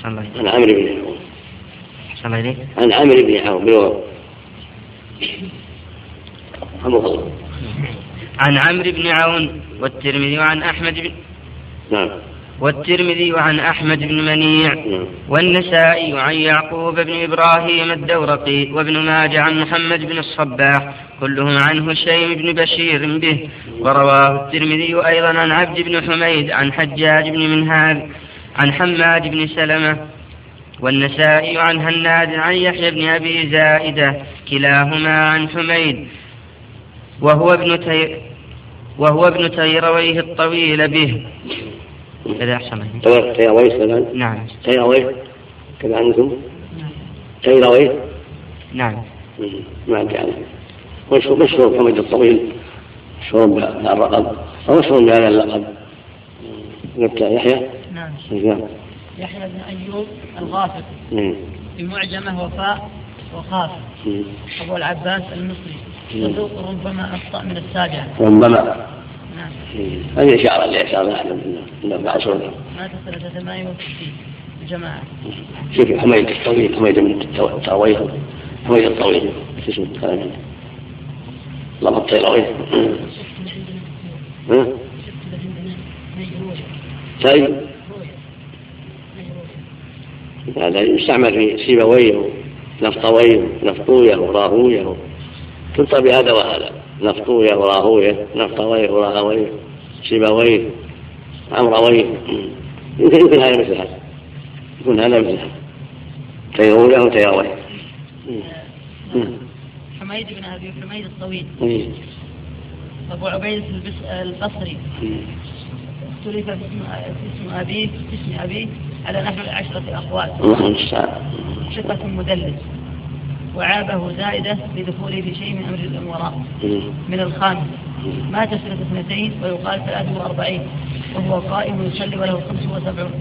عن عمرو بن عون. عن عمرو بن عون بالواو عن عمرو بن عون والترمذي وعن أحمد بن نعم. والترمذي عن أحمد بن منيع. والنسائي عن يعقوب بن إبراهيم الدورقي وابن ماجه عن محمد بن الصباح كلهم عن هشيم بن بشير به. ورواه الترمذي أيضا عن عبد بن حميد عن حجاج بن منهال عن حماد بن سلمة. والنسائي عن هناد عن يحيى بن أبي زائدة كلاهما عن حميد. وهو ابن تي وهو ابن تيرويه الطويل به. كذا أحسن تيرويه كذا نعم. تيرويه كذا عندكم تيرويه نعم. ما كان مشهور مشهور حميد الطويل مشهور بهذا الرقم؟ أو مشهور بهذا اللقب؟ قلت يحيى؟ نعم. نعم يحيى بن أيوب الغافر. بمعجمة وفاء وخاف. أبو العباس المصري. صدوق ربما أخطأ من السابعة. ربما. نعم. هذه إشارة لإشارة أحمد أنه بعد سنة مات سنة 68 الجماعة. شوف حميد الطويل حميد بن الطويل حميد الطويل شو اسمه؟ كلام الله الطيلوي ها؟ طيب. هذا يستعمل في سيبويه نفطويه نفطويه وراهويه تنطق بهذا وهذا. نفطويه وراهويه نفطويه وراهويه سيبويه عمرويه يمكن يمكن هذا مثل هذا. يكون هذا مثل هذا. تيرويه وتيرويه حميد بن أبي حميد الطويل. أبو عبيد البصري. اختلف في اسم أبيه في اسم أبيه على نحو الله المستعان ثقة مدلس. وعابه زائدة لدخوله في شيء من أمر الأمراء. من الخامس مات سنة اثنتين ويقال ثلاث وأربعين. وهو قائم يصلي وله خمس وسبعون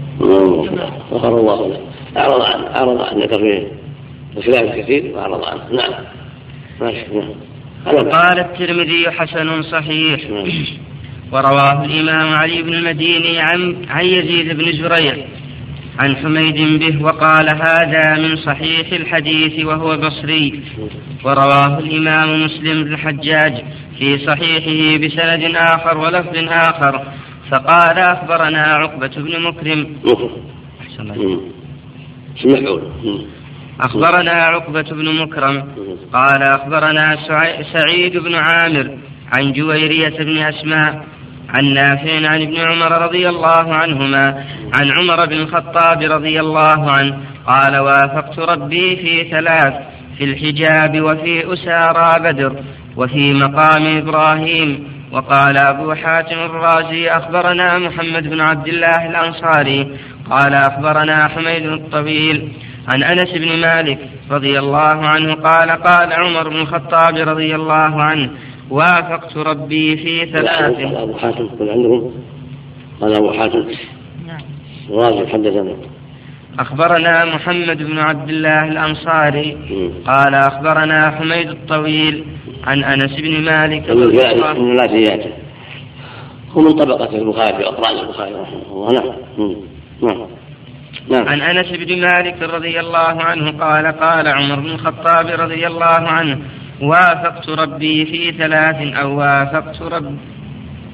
غفر الله له أعرض عنه. أعرض عنه. ذكر فيه الخلاف الكثير وأعرض عنه. نعم. ماشي. نعم. قال الترمذي حسن صحيح. نعم. ورواه الإمام علي بن المديني عن, عن يزيد بن زريع عن حميد به وقال هذا من صحيح الحديث وهو بصري. ورواه الإمام مسلم بن الحجاج في صحيحه بسند آخر ولفظ آخر. فقال أخبرنا عقبة بن مكرم. أخبرنا عقبة بن مكرم. قال أخبرنا سعيد بن عامر عن جويرية بن أسماء عن نافع عن ابن عمر رضي الله عنهما عن عمر بن الخطاب رضي الله عنه قال وافقت ربي في ثلاث في الحجاب وفي أسارى بدر وفي مقام إبراهيم وقال أبو حاتم الرازي أخبرنا محمد بن عبد الله الأنصاري قال أخبرنا حميد الطويل عن أنس بن مالك رضي الله عنه قال قال عمر بن الخطاب رضي الله عنه وافقت ربي في ثلاث. قال أبو حاتم قل عندهم. قال أبو حاتم. نعم. الرازي حدثنا. أخبرنا محمد بن عبد الله الأنصاري. قال أخبرنا حميد الطويل عن أنس بن مالك. رضي الله عنه من لا سيئاته هو من طبقة البخاري في أقران البخاري رحمه الله. نعم. نعم. نعم. عن أنس بن مالك رضي الله عنه قال قال عمر بن الخطاب رضي الله عنه وافقت ربي في ثلاث أو وافقت رب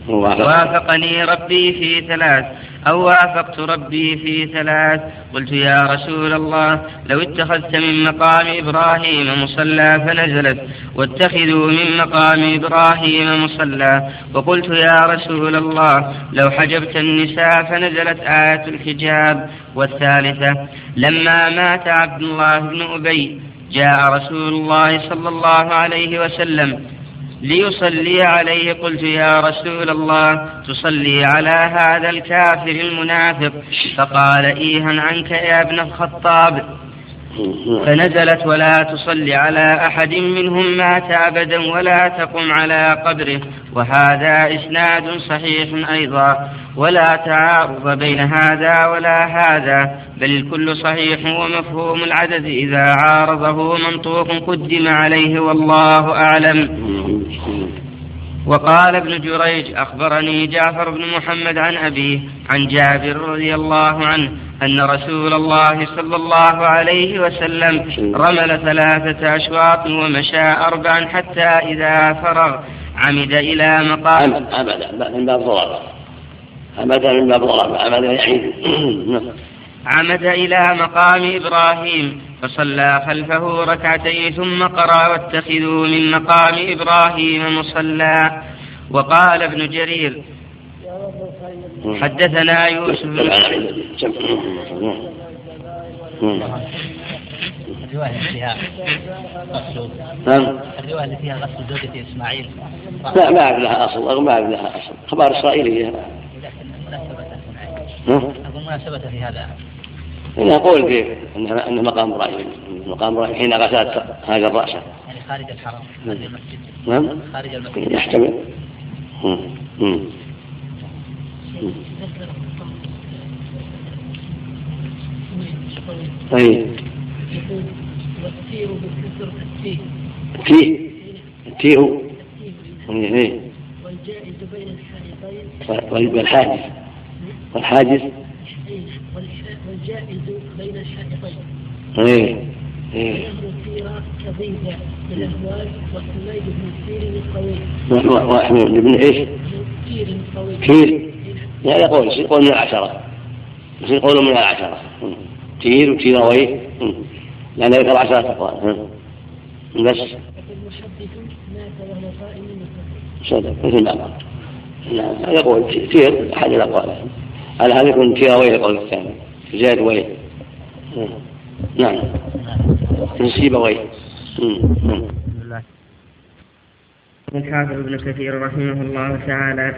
وافق. وافقني ربي في ثلاث أو وافقت ربي في ثلاث. قلت يا رسول الله لو اتخذت من مقام إبراهيم مصلى فنزلت واتخذوا من مقام إبراهيم مصلى. وقلت يا رسول الله لو حجبت النساء فنزلت آية الحجاب. والثالثة لما مات عبد الله بن أبي جاء رسول الله صلى الله عليه وسلم ليصلي عليه. قلت يا رسول الله تصلي على هذا الكافر المنافق. فقال إيها عنك يا ابن الخطاب. فنزلت ولا تصل على أحد منهم مات أبدا ولا تقم على قبره. وهذا إسناد صحيح أيضا. ولا تعارض بين هذا ولا هذا. بل الكل صحيح ومفهوم العدد إذا عارضه منطوق قدم عليه والله أعلم وقال ابن جريج أخبرني جعفر بن محمد عن أبيه عن جابر رضي الله عنه أن رسول الله صلى الله عليه وسلم رمل ثلاثة أشواط ومشى أربعا حتى إذا فرغ عمد إلى مقام أبدا من باب ضرر أبدا من باب ضرر أبدا يعيد نعم. عمد إلى مقام إبراهيم فصلى خلفه ركعتين ثم قرأ واتخذوا من مقام إبراهيم مصلى. وقال ابن جرير حدثنا يوسف. بن الرواية اللي فيها غسل نعم. الرواية اللي فيها غسل زوجة إسماعيل. لا ما أعرف لها أصل ما أعرف لها أصل. أخبار إسرائيلية. لكن مناسبة؟ أقول مناسبة في هذا. أنا أقول في أن أن مقام إبراهيم مقام إبراهيم حين غسلت هذا الرأس. يعني خارج الحرم خارج المسجد. نعم. خارج المسجد. يحتمل. مم. مم. مم. طيب. والسير بالكسر السين تيه تيه إيه. والجائز بين الحائطين وال- والحاجز والحاجز والجائز بين الحائطين إيه إيه كضيفة بالأهوال وحميد بن سير الطويل و- و- وأحمد بن إيش؟ سير الطويل كير يعني يقول يقول من العشرة يقول من العشرة. تير وتيرويه. لأن ذكر عشرة أقوال. بس صدق مثل ما قال نعم يقول تي- تير أحد الأقوال على هذا يكون تيرويه القول الثاني زاد مم. نعم نسيب ويه مم. مم. الحافظ ابن كثير رحمه الله تعالى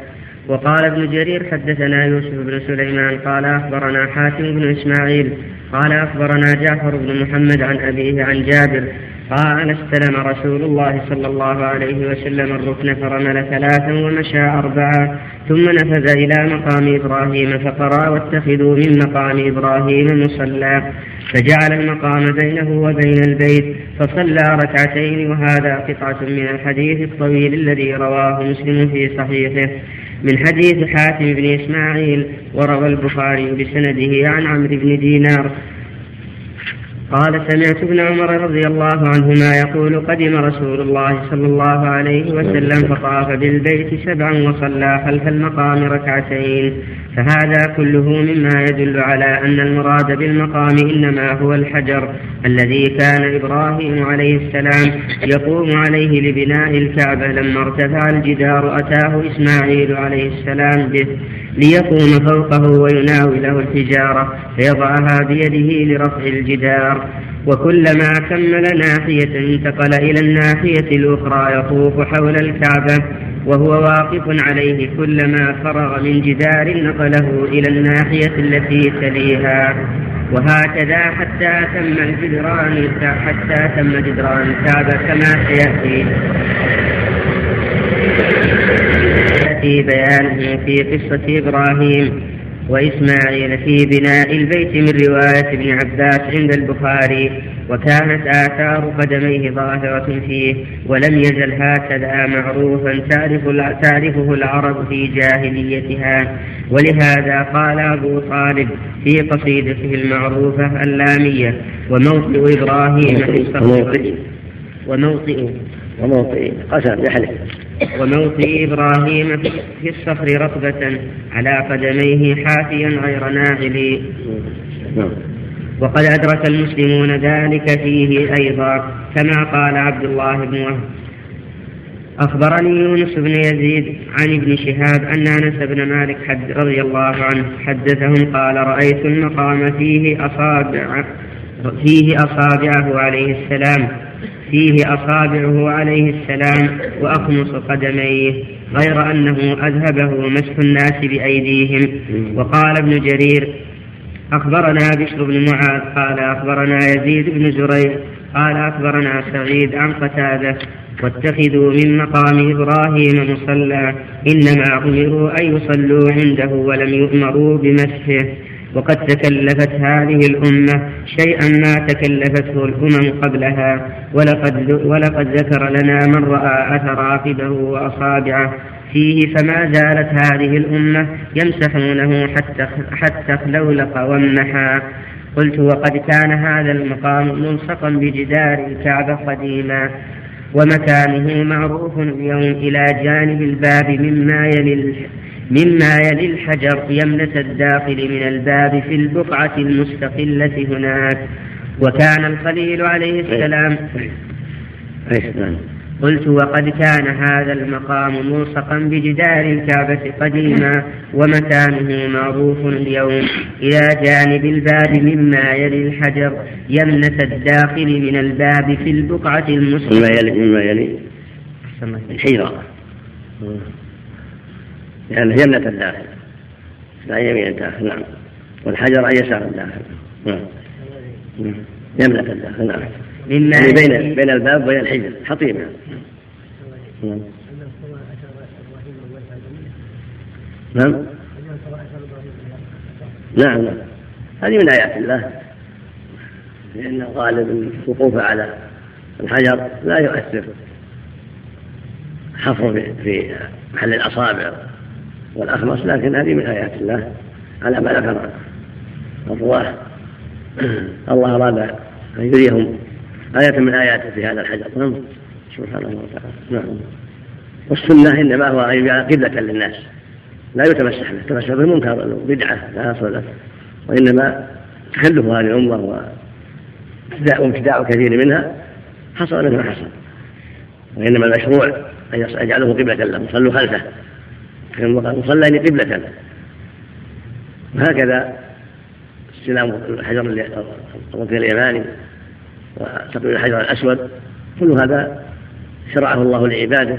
وقال ابن جرير حدثنا يوسف بن سليمان قال أخبرنا حاتم بن إسماعيل قال أخبرنا جعفر بن محمد عن أبيه عن جابر قال استلم رسول الله صلى الله عليه وسلم الركن فرمل ثلاثا ومشى أربعا ثم نفذ إلى مقام إبراهيم فقرأ واتخذوا من مقام إبراهيم مصلى فجعل المقام بينه وبين البيت فصلى ركعتين وهذا قطعة من الحديث الطويل الذي رواه مسلم في صحيحه. من حديث حاتم بن إسماعيل وروى البخاري بسنده عن عمرو بن دينار قال سمعت ابن عمر رضي الله عنهما يقول قدم رسول الله صلى الله عليه وسلم فطاف بالبيت سبعا وصلى خلف المقام ركعتين. فهذا كله مما يدل على أن المراد بالمقام إنما هو الحجر الذي كان إبراهيم عليه السلام يقوم عليه لبناء الكعبة لما ارتفع الجدار أتاه إسماعيل عليه السلام به ليقوم فوقه ويناوله الحجارة فيضعها بيده لرفع الجدار. وكلما كمل ناحية انتقل إلى الناحية الأخرى يطوف حول الكعبة وهو واقف عليه كلما فرغ من جدار نقله إلى الناحية التي تليها. وهكذا حتى تم الجدران حتى تم جدران الكعبة كما سيأتي. في بيانه في قصة إبراهيم وإسماعيل في بناء البيت من رواية ابن عباس عند البخاري. وكانت آثار قدميه ظاهرة فيه ولم يزل هكذا معروفا تعرف تعرفه العرب في جاهليتها. ولهذا قال أبو طالب في قصيدته المعروفة اللامية وموطئ إبراهيم في الصخر وموطئ. وموطئ. قسم يحلف وموطئ إبراهيم في الصخر ركبة على قدميه حافيا غير ناعل نعم. وقد أدرك المسلمون ذلك فيه أيضا كما قال عبد الله بن وهب. أخبرني يونس بن يزيد عن ابن شهاب أن أنس بن مالك حد رضي الله عنه حدثهم قال رأيت المقام فيه أصابع فيه أصابعه عليه السلام فيه أصابعه عليه السلام وأخمص قدميه غير أنه أذهبه مسح الناس بأيديهم. وقال ابن جرير أخبرنا بشر بن معاذ قال أخبرنا يزيد بن زريع قال أخبرنا سعيد عن قتادة واتخذوا من مقام إبراهيم مصلى إنما أمروا أن يصلوا عنده ولم يؤمروا بمسحه وقد تكلفت هذه الأمة شيئا ما تكلفته الأمم قبلها. ولقد, ولقد ذكر لنا من رأى أثر عقبه وأصابعه. فيه فما زالت هذه الأمة يمسحونه حتى حتى وامنحا. قلت وقد كان هذا المقام ملصقا بجدار الكعبة قديما. ومكانه معروف اليوم إلى جانب الباب مما يلي مما يلي الحجر يمنة الداخل من الباب في البقعة المستقلة هناك. وكان الخليل عليه السلام قلت وقد كان هذا المقام ملصقا بجدار الكعبة قديما ومكانه معروف اليوم. إلى جانب الباب مما يلي الحجر يمنة الداخل من الباب في البقعة المستقلة. مما يلي مما يلي الحجرة لأنه يمنة الداخل لا يمين الداخل نعم. والحجر عن يسار الداخل نعم. يمنة الداخل نعم. يعني بين بين الباب وبين الحجر. حطيمة نعم. نعم. نعم. نعم هذه من آيات الله. لأن غالب الوقوف على الحجر لا يؤثر. حفر في محل الأصابع. والأخمص لكن هذه من آيات الله. على ما ذكر الرواة الله أراد أن يريهم. آية من آياته في هذا الحجر نعم. سبحانه وتعالى. نعم. والسنة إنما هو أن يجعل قبلة للناس. لا يتمسح به. التمسح به منكر بدعة لا أصل له. وإنما تخلف هذه الأمة وابتداع كثير منها حصل منه ما حصل. وإنما المشروع أن يجعله قبلة له صلوا خلفه. صلى قبلة. وهكذا استلام الحجر الركن اليماني وتقبيل الحجر الأسود. كل هذا شرعه الله لعباده.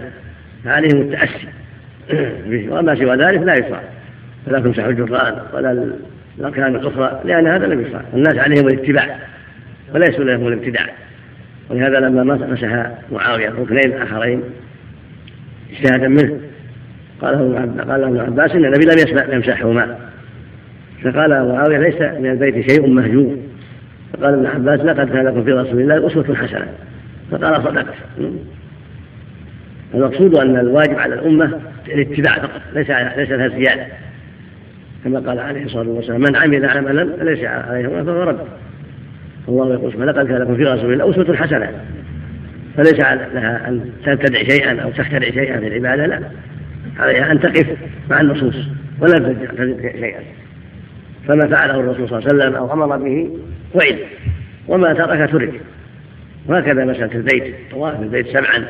فعليهم التأسي. به وما سوى ذلك لا يشرع فلا تمسح الجران ولا الأركان الأخرى. لأن هذا لم يشرع الناس عليهم الاتباع. وليس لهم الابتداع. ولهذا لما مسح معاوية ركنين آخرين اجتهادا منه. قال قال ابن عباس إن النبي لم يسمع يمسحهما. فقال معاوية ليس من البيت شيء مهجور. فقال ابن عباس لقد كان لكم في رسول الله أسوة حسنة. فقال صدقت. المقصود أن الواجب على الأمة الاتباع فقط ليس ليس لها زيادة. كما قال عليه الصلاة والسلام من عمل عملا فليس عليه فهو رد. الله يقول لقد كان لكم في رسول الله أسوة حسنة. فليس لها أن تبتدع شيئا أو تخترع شيئا في العبادة لا. عليها أن تقف مع النصوص ولم تزد شيئا. فما فعله الرسول صلى الله عليه وسلم أو أمر به فعل وما ترك ترك. وهكذا مسألة البيت طواف البيت سبعا.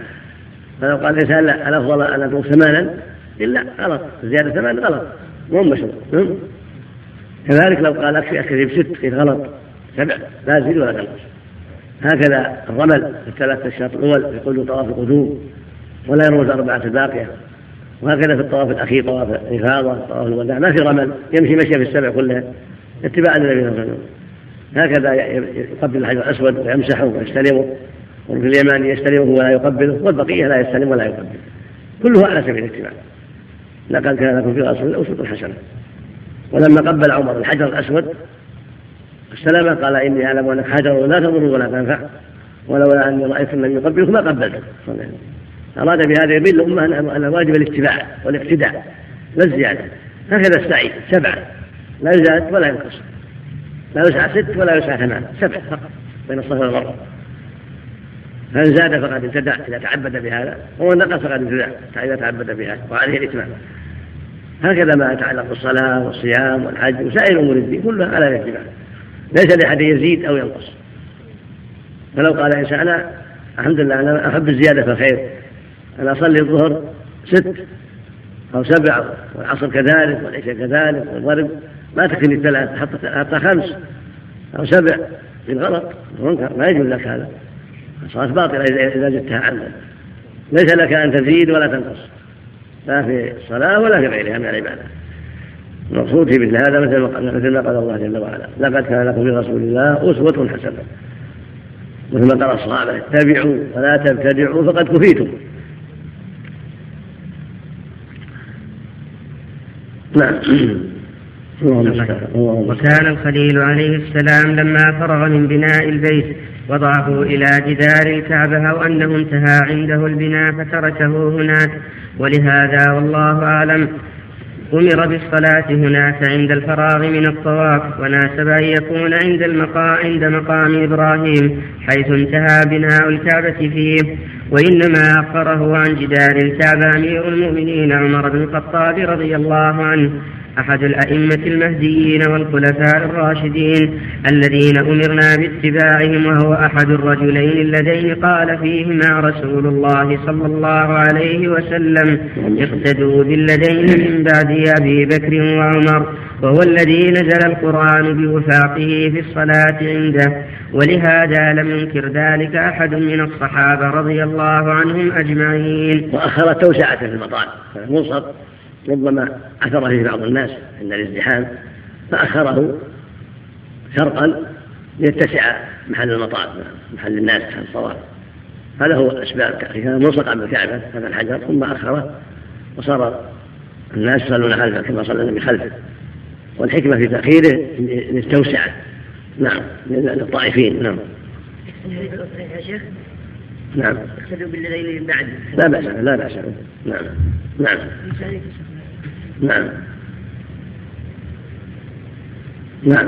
فلو قال الإنسان لا الأفضل أن أطوف ثمانا؟ إلا غلط. زيادة ثمان غلط. مو مشروع. كذلك لو قال أكفي أكفي بست قيل غلط. سبع. لا زيد ولا تنقص. هكذا الرمل في الثلاثة الشهر الأول يقول طواف القدوم ولا يروج أربعة الباقية. وهكذا في الطواف الأخير طواف الإفاضة طواف الوداع ما في رمل يمشي مشي في السبع كلها. اتباعا للنبي صلى الله عليه وسلم. هكذا يقبل الحجر الأسود ويمسحه ويستلمه وفي اليماني يستلمه ولا يقبله والبقية لا يستلم ولا يقبل. كله على سبيل الاتباع. لقد كان لكم في الله أسوة حسنة. ولما قبل عمر الحجر الأسود استلمه قال إني أعلم أنك حجر لا تضر ولا تنفع ولولا أني رأيت من يقبلك ما قبلته. أراد بهذا يبين الأمة أن واجب الاتباع والاقتداء لا الزيادة هكذا السعي سبعة. لا يزاد ولا ينقص. لا يسعى ست ولا يسعى ثمان. سبع فقط بين الصفا والمروة فإن زاد فقد ابتدع إذا تعبد بهذا. ومن نقص فقد ابتدع إذا تعبد بهذا وعليه الإتمام. هكذا ما يتعلق بالصلاة والصيام والحج وسائر أمور الدين كلها على الاتباع. ليس لأحد يزيد أو ينقص. فلو قال الإنسان أنا الحمد لله أنا أحب الزيادة في الخير. أنا أصلي الظهر ست أو سبع والعصر كذلك والعشاء كذلك والمغرب ما تكفيني الثلاث حتى خمس أو سبع بالغلط. منكر ما يجوز لك هذا. الصلاة باطلة إذا زدتها عمدا. ليس لك أن تزيد ولا تنقص. لا في الصلاة ولا في غيرها من العبادة. المقصود في مثل هذا مثل مثل ما قال الله جل وعلا. لقد كان لكم في رسول الله أسوة حسنة. مثل ما قال الصحابة اتبعوا ولا تبتدعوا فقد كفيتم. نعم. وكان الخليل عليه السلام لما فرغ من بناء البيت وضعه إلى جدار الكعبة أو أنه انتهى عنده البناء فتركه هناك. ولهذا والله أعلم أمر بالصلاة هناك عند الفراغ من الطواف وناسب أن يكون عند المقام عند مقام إبراهيم حيث انتهى بناء الكعبة فيه. وإنما أخره عن جدار الكعبة أمير المؤمنين عمر بن الخطاب رضي الله عنه أحد الأئمة المهديين والخلفاء الراشدين الذين أمرنا باتباعهم وهو أحد الرجلين اللذين قال فيهما رسول الله صلى الله عليه وسلم اقتدوا بالذين من بعد أبي بكر وعمر وهو الذي نزل القرآن بوفاقه في الصلاة عنده ولهذا لم ينكر ذلك أحد من الصحابة رضي الله عنهم أجمعين. وأخر التوسعة في المطار المنصب ربما أثر فيه بعض الناس عند الازدحام فأخره شرقا ليتسع محل المطاف محل الناس محل الصواب هذا هو أسباب تأخيرها ملصقا بالكعبة هذا الحجر ثم أخره وصار الناس يصلون خلفه كما صلى النبي خلفه. والحكمة في تأخيره للتوسعة. نعم للطائفين نعم. يا شيخ نعم. اقتدوا بالذين من بعد. لا بأس لا بأس. نعم نعم. نعم. نعم.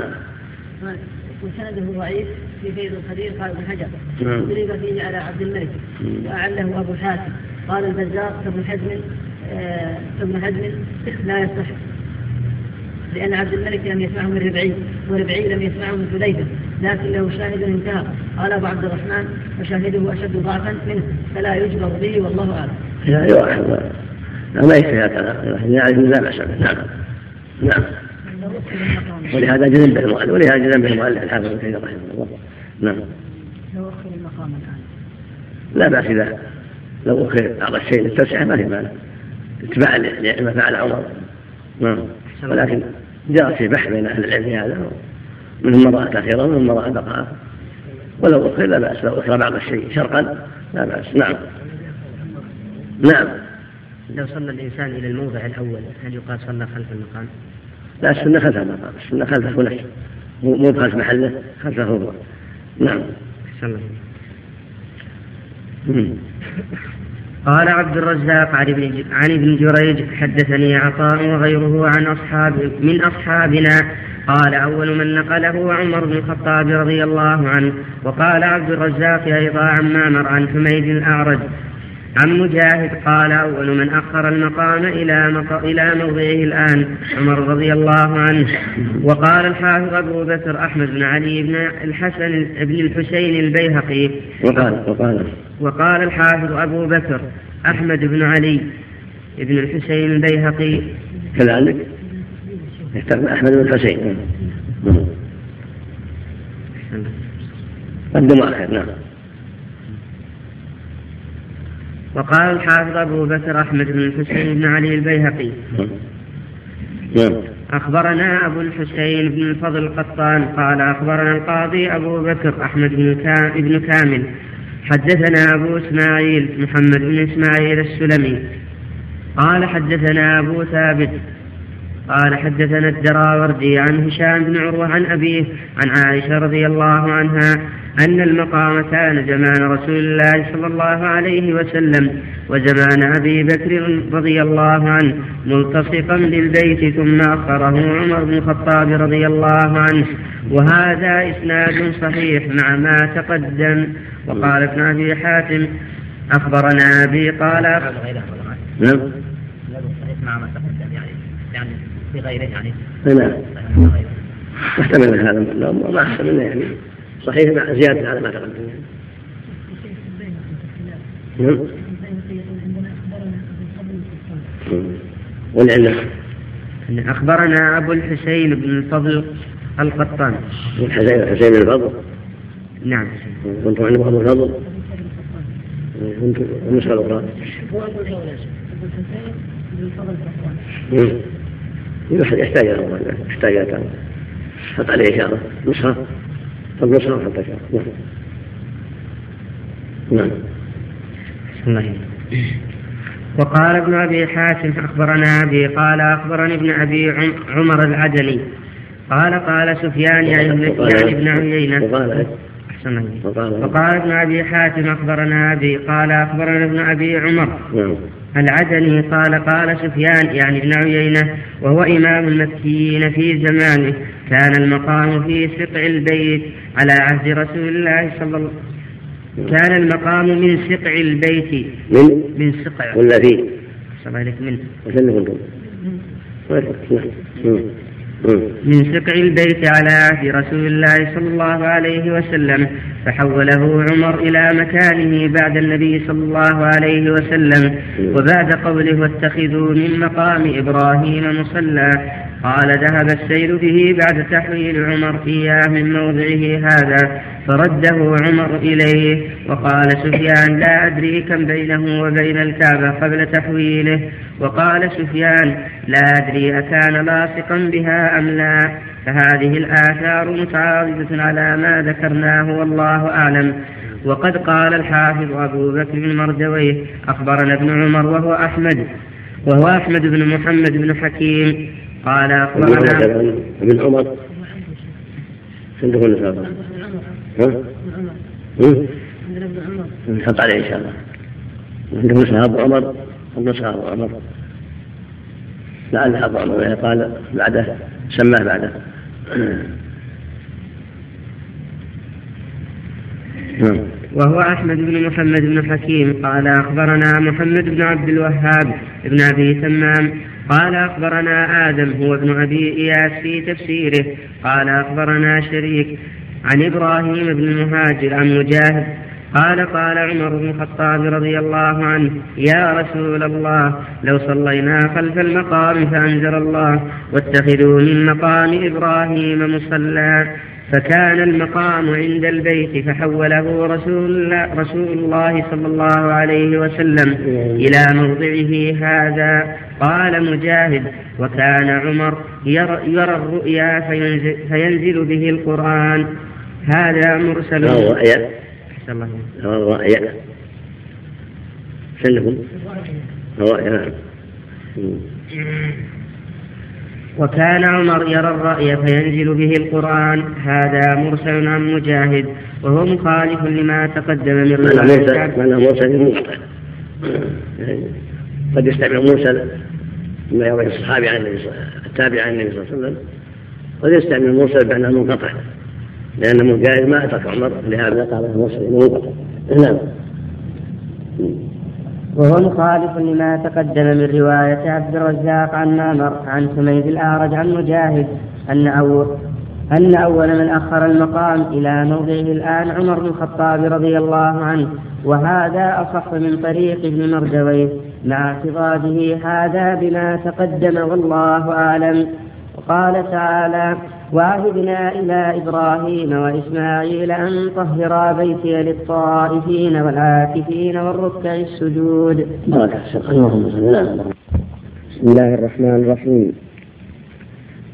وسنده ضعيف في فيض الخدير قال ابن حجر ضرب نعم. فيه على عبد الملك وأعله أبو حاتم. قال البزار كابن حزم آه، كابن حزم لا يصح لأن عبد الملك لم يسمعه من ربعي وربعي لم يسمعه من حذيفة لكن له شاهد انتهى. قال أبو عبد الرحمن وشاهده أشد ضعفا منه فلا يجبر به والله أعلم. لا ما يكفي هكذا يعني لا بأس نعم. نعم. ولهذا جزم به المؤلف ولهذا جزم به المؤلف الحافظ ابن كثير رحمه الله. نعم. لو أخر المقام الآن. لا بأس إذا لو أخر بعض الشيء للتوسعة ما في مانع. اتباعا لما فعل عمر. نعم. ولكن جاء في بحث بين أهل العلم هذا منهم من رأى تأخيرا ومنهم من بقاء. ولو أخر لا بأس لو أخر بعض الشيء شرقا لا بأس. نعم. نعم. لو صلى الإنسان إلى الموضع الأول هل يقال صلى خلف المقام؟ لا السنة خلف المقام السنة خلفه نفسه مو خلف محله خلفه هو. نعم. قال عبد الرزاق عن ابن عن ابن جريج حدثني عطاء وغيره عن اصحاب من أصحابنا. قال أول من نقله عمر بن الخطاب رضي الله عنه. وقال عبد الرزاق أيضا عن مامر عن حميد الأعرج. عن مجاهد قال أول من أخر المقام إلى مق... إلى موضعه الآن عمر رضي الله عنه. وقال الحافظ أبو بكر أحمد بن علي بن الحسن بن الحسين البيهقي. وقال وقال. وقال الحافظ أبو بكر أحمد بن علي بن الحسين البيهقي. كذلك؟ أحمد بن الحسين. قدم آخر نعم. وقال الحافظ أبو بكر أحمد بن الحسين بن علي البيهقي. نعم. أخبرنا أبو الحسين بن الفضل القطان قال أخبرنا القاضي أبو بكر أحمد بن كا- بن كامل. حدثنا أبو إسماعيل محمد بن إسماعيل السلمي. قال حدثنا أبو ثابت. قال حدثنا الدراوردي عن هشام بن عروة عن أبيه عن عائشة رضي الله عنها أن المقام كان زمان رسول الله صلى الله عليه وسلم وزمان أبي بكر رضي الله عنه ملتصقا بالبيت ثم أخره عمر بن الخطاب رضي الله عنه. وهذا إسناد صحيح مع ما تقدم. وقال ابن أبي حاتم أخبرنا أبي قال نعم. مع ما تقدم يعني يعني في غيره يعني. نعم. محتمل هذا لا ما أحسن منه يعني صحيح مع زيادة على ما تقدم. نعم. والعلة. أخبرنا أبو الحسين بن الفضل القطان. الحسين حسين بن الفضل. نعم. كنتم عند أبو الفضل. كنتم النسخة الأخرى. يحتاج يحتاج إلى يحتاج إلى. حط عليه إشارة. نسخة. طب نسخة وحط إشارة نعم. نعم. وقال ابن أبي حاتم أخبرنا أبي قال أخبرني ابن أبي عم- عمر العدني قال قال سفيان يعني ابن يعني ابن عيينة. الله. وقال وقال ابن أبي حاتم أخبرنا أبي قال أخبرنا ابن أبي عمر. نعم. العدني قال قال سفيان يعني ابن عيينة وهو إمام المكيين في زمانه. كان المقام في سقع البيت على عهد رسول الله صلى الله كان المقام من سقع البيت. من؟ من سقع. ولا في؟ صلى عليك من؟ وشن من سقع البيت على عهد رسول الله صلى الله عليه وسلم فحوله عمر إلى مكانه بعد النبي صلى الله عليه وسلم وبعد قوله واتخذوا من مقام إبراهيم مصلى قال ذهب السيل به بعد تحويل عمر إياه من موضعه هذا فرده عمر إليه وقال سفيان لا أدري كم بينه وبين الكعبة قبل تحويله وقال سفيان لا أدري أكان لاصقا بها أم لا؟ فهذه الآثار متعارضة على ما ذكرناه والله أعلم. وقد قال الحافظ أبو بكر بن مردويه أخبرنا ابن عمر وهو أحمد وهو أحمد بن محمد بن حكيم. قال ابن أخبرنا عمر. ابن عمر نسخة ها؟ مم. نحط عليه إن شاء الله. عندكم نسخة أبو عمر. النسخة أبو عمر لعل عمر يعني قال بعده سماه بعده. نعم. وهو أحمد بن محمد بن حكيم قال أخبرنا محمد بن عبد الوهاب بن أبي تمام قال أخبرنا آدم هو ابن أبي إياس في تفسيره قال أخبرنا شريك عن إبراهيم بن المهاجر عن مجاهد قال قال عمر بن الخطاب رضي الله عنه يا رسول الله لو صلينا خلف المقام فأنزل الله واتخذوا من مقام إبراهيم مصلى فكان المقام عند البيت فحوله رسول الله, رسول الله صلى الله عليه وسلم إلى موضعه هذا. قال مجاهد وكان عمر يرى, يرى الرؤيا فينزل, فينزل به القرآن. هذا مرسل أحسن الله. سلكم رأي نعم. وكان عمر يرى الرأي فينزل به القرآن هذا مرسل عن مجاهد وهو مخالف لما تقدم من رواية. معنى يعني قد يستعمل موسى ما يروي الصحابي عن النبي التابع عن النبي صلى الله عليه وسلم. قد يستعمل موسى بمعنى منقطع. لأن مجاهد ما أترك عمر لهذا قال موسى منقطع. نعم. وهو مخالف لما تقدم من رواية عبد الرزاق عن مامر عن حميد الأعرج عن مجاهد أن أول أن أول من أخر المقام إلى موضعه الآن عمر بن الخطاب رضي الله عنه وهذا أصح من طريق ابن مردويه مع اعتقاده هذا بما تقدم والله أعلم. وقال تعالى وعهدنا إلى إبراهيم وإسماعيل أن طهرا بيتي للطائفين والعاكفين والركع السجود. بسم الله الرحمن الرحيم.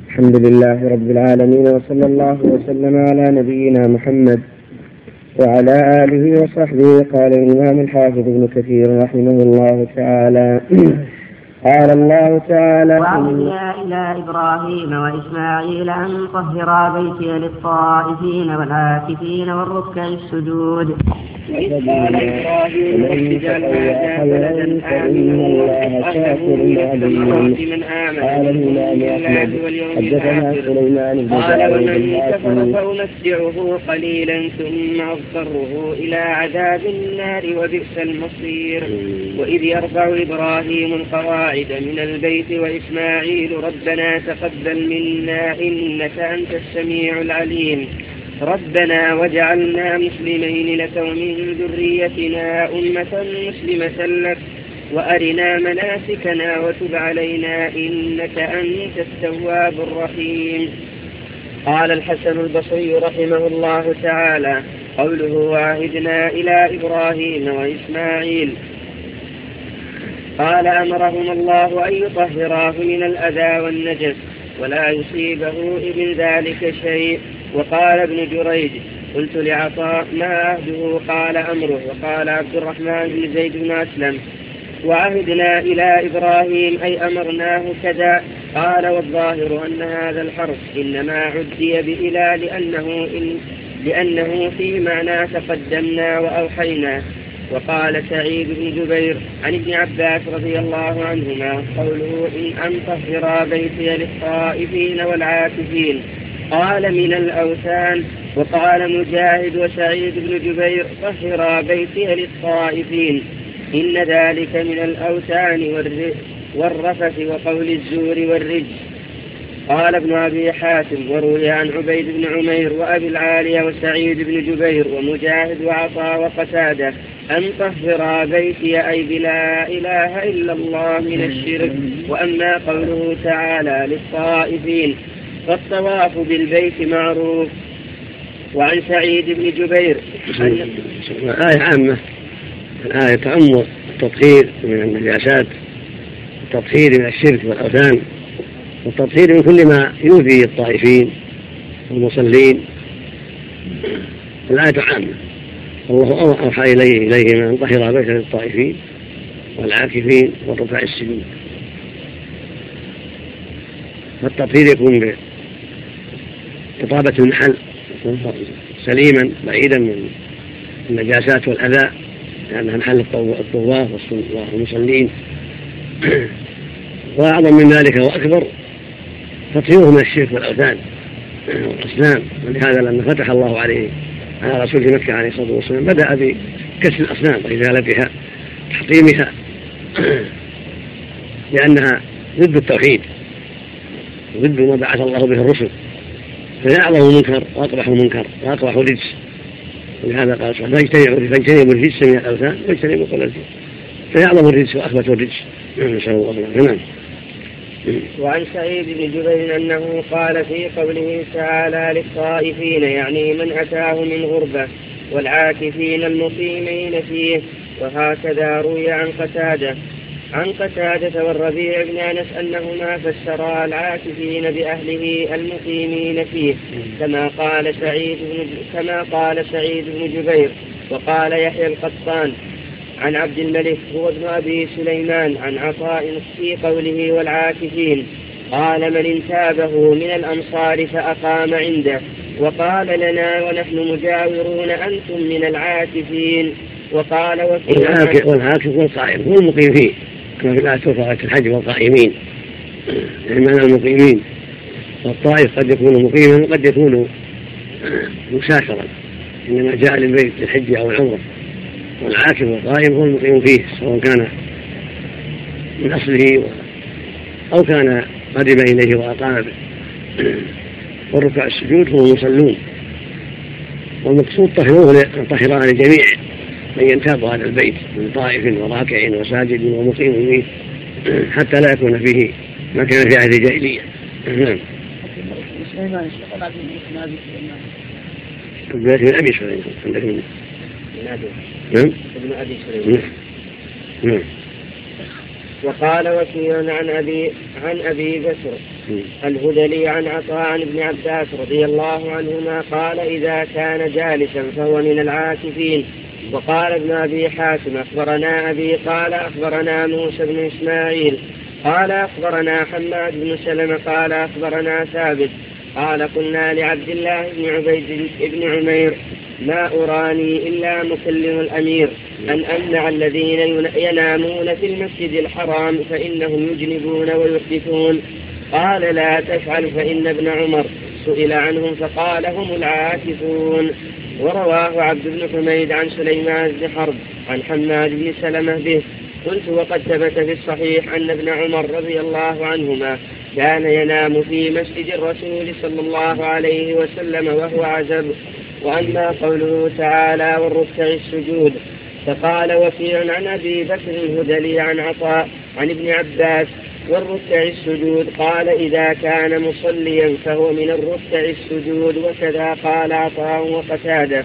الحمد لله رب العالمين وصلى الله وسلم على نبينا محمد وعلى آله وصحبه. قال الإمام الحافظ ابن كثير رحمه الله تعالى قال الله تعالى وعهدنا إلى إبراهيم وإسماعيل أن طهرا بيتي للطائفين والعاكفين والركع السجود وإذ قال إبراهيم رب اجعل هذا بلدا آمنا شاكر عليم قال الإمام أحمد حدثنا سليمان بن قال ومن كفر فأمتعه قليلا ثم أضطره إلى عذاب النار وبئس المصير وإذ يرفع إبراهيم القواعد من البيت وإسماعيل ربنا تقبل منا إنك أنت السميع العليم. ربنا وجعلنا مسلمين لك ومن ذريتنا أمة مسلمة لك وأرنا مناسكنا وتب علينا إنك أنت التواب الرحيم. قال الحسن البصري رحمه الله تعالى قوله وعهدنا إلى إبراهيم وإسماعيل قال أمرهما الله أن يطهراه من الأذى والنجس ولا يصيبه من ذلك شيء. وقال ابن جريج قلت لعطاء ما عهده قال أمره. وقال عبد الرحمن بن زيد بن أسلم وعهدنا إلى إبراهيم أي أمرناه كذا. قال والظاهر أن هذا الحرف إنما عدي بإلى لأنه, إن لأنه في معنى تقدمنا وأوحينا. وقال سعيد بن جبير عن ابن عباس رضي الله عنهما قوله إن أن طهرا بيتي للطائفين والعاكفين. قال من الأوثان وقال مجاهد وسعيد بن جبير طهرا بيتي للطائفين. إن ذلك من الأوثان والرفث وقول الزور والرجس قال ابن أبي حاتم وروي عن عبيد بن عمير وأبي العالية وسعيد بن جبير ومجاهد وعطاء وقتادة أن طهر بيتي أي بلا إله إلا الله من الشرك وأما قوله تعالى للطائفين فالطواف بالبيت معروف. وعن سعيد بن جبير آية عامة الآية تعم التطهير من النجاسات التطهير من الشرك والأوثان. والتطهير من كل ما يؤذي الطائفين والمصلين. الآية عامة الله أوحى إليه إليهما أن طهر بيت للطائفين والعاكفين والركع السجود. فالتطهير يكون بإطابة المحل سليما بعيدا من النجاسات والأذى لأنها محل الطواف والمصلين. وأعظم من ذلك وأكبر تطهيره من الشرك والأوثان والأصنام ولهذا لما فتح الله عليه على رسول مكة عليه الصلاة والسلام بدأ بكسر الأصنام وإزالتها تحطيمها لأنها ضد التوحيد ضد ما بعث الله به الرسل فهي أعظم منكر وأقبح منكر وأقبح رجس ولهذا قال سبحانه فاجتنبوا الرجس من الأوثان واجتنبوا كل الرجس. فهي أعظم الرجس وأخبث الرجس نسأل الله العافية. نعم. وعن سعيد بن جبير أنه قال في قوله تعالى للطائفين يعني من أتاه من غربة والعاكفين المقيمين فيه وهكذا روي عن قتادة. عن قتادة والربيع بن أنس أنهما فسرا العاكفين بأهله المقيمين فيه كما قال سعيد بن كما قال سعيد بن جبير وقال يحيى القطان. عن عبد الملك هو ابن أبي سليمان عن عطاء في قوله والعاكفين قال من انتابه من الأمصار فأقام عنده وقال لنا ونحن مجاورون أنتم من العاكفين. وقال وفي والعاكف والقائم هو المقيم فيه كما في الآية في الحج والقائمين. يعني معنى المقيمين. والطائف قد يكون مقيما وقد يكون مسافرا إنما جاء للبيت للحج أو العمرة. والعاكف والقائم هو المقيم فيه سواء كان من أصله أو كان قرب إليه وأقام به. والركع السجود هم المصلون. والمقصود طهروه طهران لجميع من ينتاب هذا البيت من طائف وراكع وساجد ومقيم فيه حتى لا يكون فيه ما كان في عهد الجاهلية. نعم. ابن ابي سليمان عندك. من نعم. ابن أبي سليمان. نعم. وقال وكيع عن أبي عن أبي بكر الهذلي عن عطاء عن ابن عباس رضي الله عنهما قال إذا كان جالسا فهو من العاكفين. وقال ابن أبي حاتم أخبرنا أبي قال أخبرنا موسى بن إسماعيل قال أخبرنا حماد بن سلمة قال أخبرنا ثابت قال قلنا لعبد الله بن عبيد بن عمير ما أراني إلا مكلم الأمير أن أمنع الذين ينامون في المسجد الحرام فإنهم يجنبون ويحدثون. قال لا تفعل فإن ابن عمر سئل عنهم فقال هم العاكفون. ورواه عبد بن حميد عن سليمان بن حرب عن حماد بن سلمة به. قلت وقد ثبت في الصحيح أن ابن عمر رضي الله عنهما كان ينام في مسجد الرسول صلى الله عليه وسلم وهو عزب وأما قوله تعالى والركع السجود فقال وكيع عن أبي بكر الهدلي عن عطاء عن ابن عباس والركع السجود قال إذا كان مصليا فهو من الركع السجود وكذا قال عطاء وقتاده.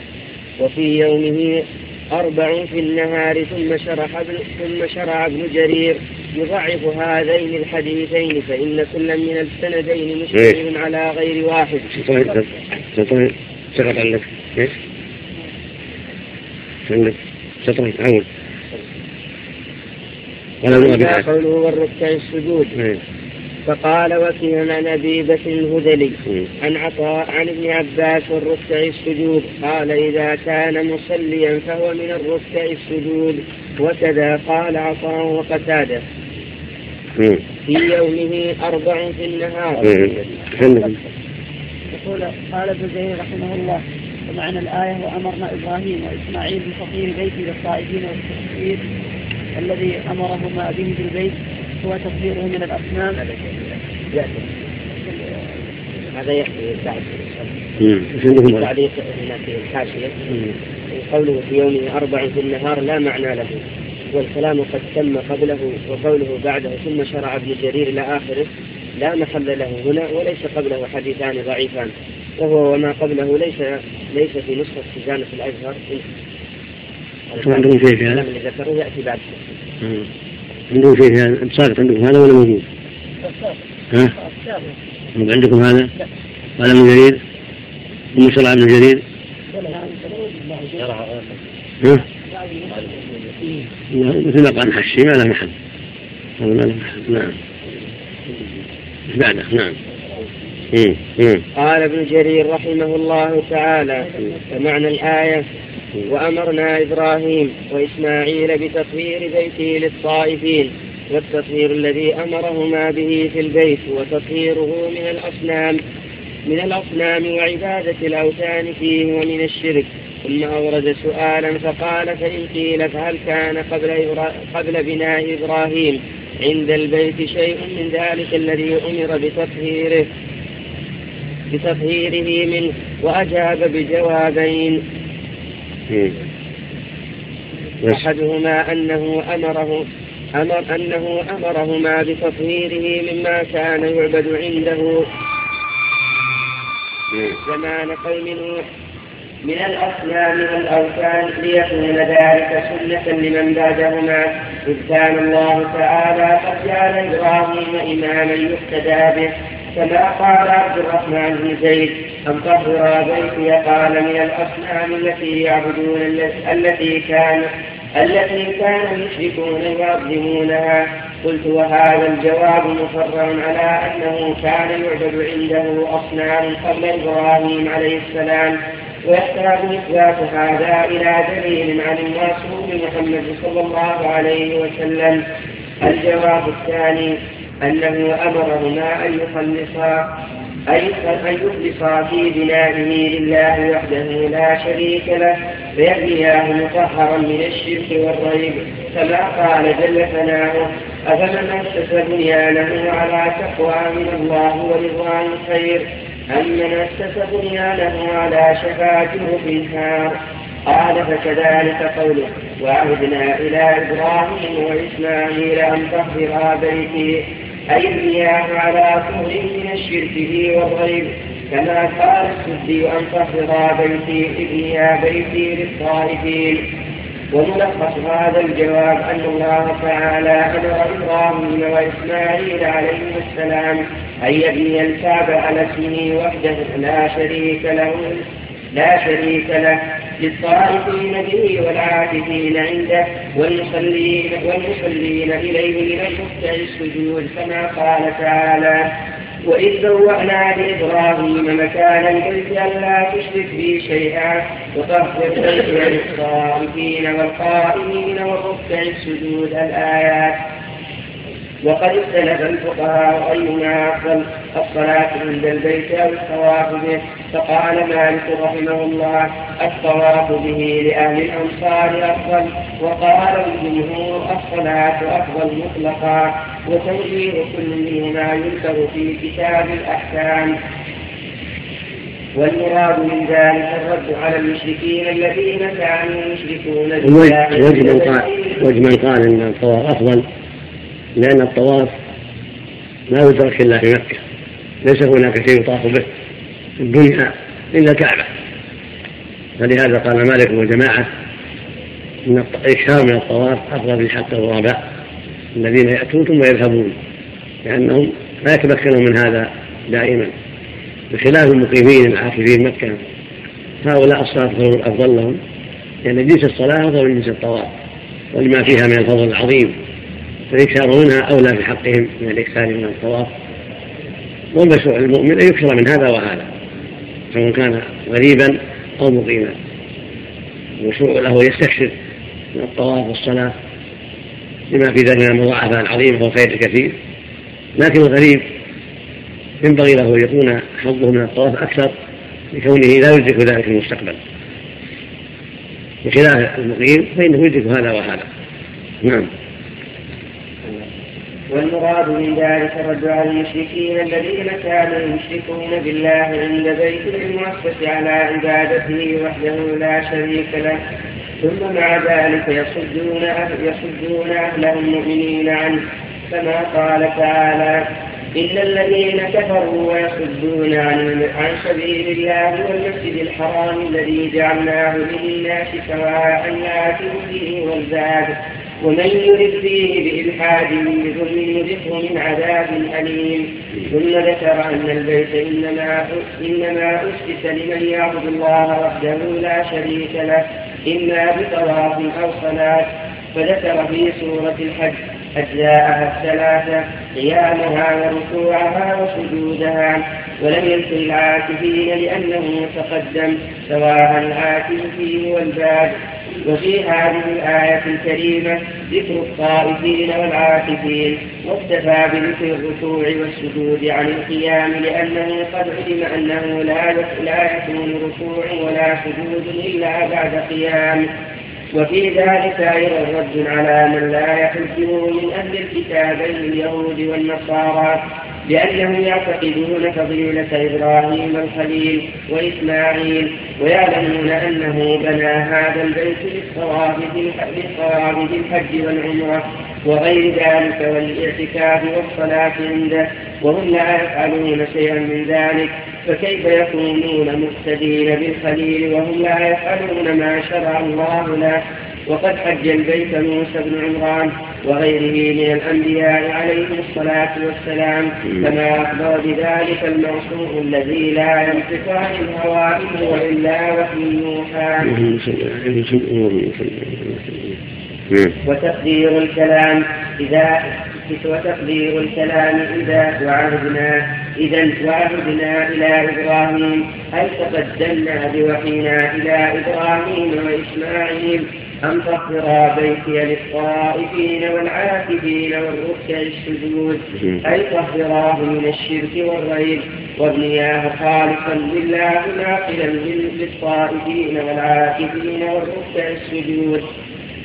وفي يومه أربع في النهار ثم شرح ثم شرع ابن جرير يضعف هذين الحديثين فإن كل من السندين مشتمل على غير واحد. سقط عندك. إيش؟ عندك. سطرين أول. قوله والركع السجود. فقال وكيع عن أبي بكر الهذلي عن عطاء عن ابن عباس والركع السجود. قال إذا كان مصليا فهو من الركع السجود. وكذا قال عطاء وقتاده. في يومه أربع في النهار. يقول قال ابن جرير رحمه الله ومعنى الآية وأمرنا إبراهيم وإسماعيل بتطهير بيتي للطائفين والتطهير الذي أمرهما به بالبيت هو تطهيره من الأصنام. هذا يأتي بعد. تعليق هنا في الحاشية. قوله في يومه أربع في النهار لا معنى له. والكلام قد تم قبله وقوله بعده ثم شرع ابن جرير إلى آخره لا محل له هنا وليس قبله حديثان ضعيفان وهو وما قبله ليس ليس في نسخة خزانة الأزهر عندهم شيء في هذا؟ اللي ذكره يأتي بعد عندهم شيء في هذا ساقط عندكم هذا ولا موجود؟ ها؟ عندكم هذا؟ قال ابن جرير؟ ثم شرع ابن جرير؟ ها؟ مثل ما قال حشي ما له محل. هذا ما له محل. نعم. بعده نعم. قال ابن جرير رحمه الله تعالى فمعنى الآية وأمرنا إبراهيم وإسماعيل بتطهير بيته للطائفين والتطهير الذي أمرهما به في البيت وتطهيره من الأصنام من الأصنام وعبادة الأوثان فيه ومن الشرك. ثم أورد سؤالا فقال فإن قيل فهل كان قبل, قبل بناء إبراهيم عند البيت شيء من ذلك الذي أمر بتطهيره بتطهيره منه وأجاب بجوابين. أحدهما أنه أمره أمر أنه أمرهما بتطهيره مما كان يعبد عنده. زمان قوم نوح من الأصنام والأوثان ليكون ذلك سنة لمن بعدهما. إذ كان الله تعالى قد جعل إبراهيم إماما يقتدى به كما قال عبد الرحمن بن زيد أن طهر بيتي قال من الأصنام التي يعبدون التي كان التي كان المشركون يعظمونها قلت وهذا الجواب مفرع على أنه كان يعبد عنده أصنام قبل إبراهيم عليه السلام. ويحتاج إثبات هذا إلى دليل عن الرسول محمد صلى الله عليه وسلم. الجواب الثاني أنه أمرهما أن يخلصا أي أن يخلص في بنائه لله وحده لا شريك له فيبنياه مطهرا من الشرك والريب. كما قال جل ثناؤه أفمن أسس بنيانه على تقوى من الله ورضوان خير؟ أم من أسس بنيانه على شفا جرف نار قال فكذلك قوله وعهدنا إلى إبراهيم وإسماعيل أن تطهر بيتي. أي المياه على طول من الشرك لي والغيب. كما قال السدي أن طهر بيتي ابني بيتي للطائفين وملخص هذا الجواب أن الله تعالى أمر إبراهيم وإسماعيل عليهما السلام أن يبني الكعبة على اسمه وحده. لا شريك له لا شريك له للطائفين به والعاكفين عنده والمصلين والمصلين إليه من الركع السجود كما قال تعالى. وإذ بوأنا لإبراهيم مكان البيت ألا تشرك بي شيئا وطهر بيتي للصائفين والقائمين والركع السجود الآيات. وقد اختلف الفقهاء أيما أفضل الصلاة عند البيت أو الطواف به. فقال مالك رحمه الله الطواف به لأهل الأمصار أفضل. وقال الجمهور الصلاة أفضل مطلقا. وتوجيه كل منهما يذكر في كتاب الأحكام. والمراد من ذلك الرد على المشركين الذين كانوا يشركون بالله وجه من قال إن الطواف أفضل. لأن الطواف لا يدرك إلا في مكة. ليس هناك شيء يطاف به في الدنيا إلا الكعبة. فلهذا قال مالك وجماعة إن الإكثار من الطواف أفضل حق الغرباء الذين يأتون ثم يذهبون لأنهم لا يتمكنون من هذا دائما. بخلاف المقيمين العاكفين مكة هؤلاء الصلاة أفضل لهم لأن جنس الصلاة أفضل من جنس الطواف ولما فيها من الفضل العظيم. منها أولى في حقهم من الإكثار من الطواف والمشروع للمؤمن أن يكثر من هذا وهذا سواء كان غريبا أو مقيما. المشروع له يستكثر من الطواف والصلاة لما في ذلك من المضاعفة العظيمة والخير الكثير. لكن الغريب ينبغي له أن يكون حظه من الطواف أكثر لكونه لا يدرك ذلك في المستقبل. بخلاف المقيم فإنه يدرك هذا وهذا. نعم. والمراد من ذلك رد على المشركين الذين كانوا يشركون بالله عند بيت المؤسس على عبادته وحده لا شريك له. ثم مع ذلك يصدون أهل يصدون أهله المؤمنين عنه. كما قال تعالى إلا الذين كفروا ويصدون عن عن سبيل الله والمسجد الحرام الذي جعلناه للناس سواء ياتي فيه والزاد ومن يرد فيه بإلحاد بظلم يذقه من عذاب أليم. ثم ذكر أن البيت إنما إنما أسس لمن يعبد الله وحده لا شريك له إما بطواف أو صلاة. فذكر في سورة الحج أجزاءها الثلاثة قيامها وركوعها وسجودها. ولم يذكر العاكفين لأنه تقدم سواء العاكف فيه والباب. وفي هذه الآية الكريمة ذكر الطائفين والعاكفين واكتفى بذكر الركوع والسجود عن القيام لأنه قد علم أنه لا لا يكون ركوع ولا سجود إلا بعد قيام. وفي ذلك أيضا رد على من لا يحجه من أهل الكتابين اليهود والنصارى. لأنهم يعتقدون فضيلة إبراهيم الخليل وإسماعيل ويعلمون أنه بنى هذا البيت للصواب في الحج والعمرة وغير ذلك والإعتكاف والصلاة عنده وهم لا يفعلون شيئا من ذلك فكيف يكونون مقتدين بالخليل وهم لا يفعلون ما شرع الله له؟ وقد حج البيت موسى بن عمران وغيره من الأنبياء عليهم الصلاة والسلام كما أخبر بذلك المعصوم الذي لا ينطق عن الهوى هو إلا وحي يوحى وتقدير الكلام إذا وتقدير الكلام إذا وعهدنا إذا وعهدنا إلى إبراهيم أي تقدمنا بوحينا إلى إبراهيم وإسماعيل؟ أن طهرا بيتي للطائفين والعاكفين والركع السجود؟ أي طهراه من الشرك والريب؟ وابنياه خالصا لله ناقلا للطائفين والعاكفين والركع السجود.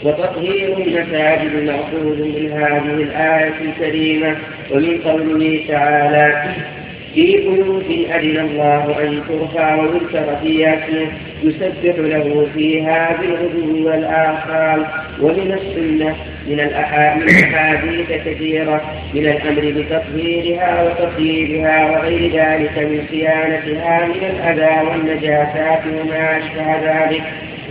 وتطهير المساجد مأخوذ من هذه الآية الكريمة. ومن قوله تعالى في بيوت أذن الله أن ترفع ويذكر فيها اسمه يسبح له فيها بالغدو والآصال ومن السنة من الأحاديث كثيرة من الأمر بتطهيرها وتطييبها وغير ذلك من صيانتها من الأذى والنجاسات وما أشبه ذلك.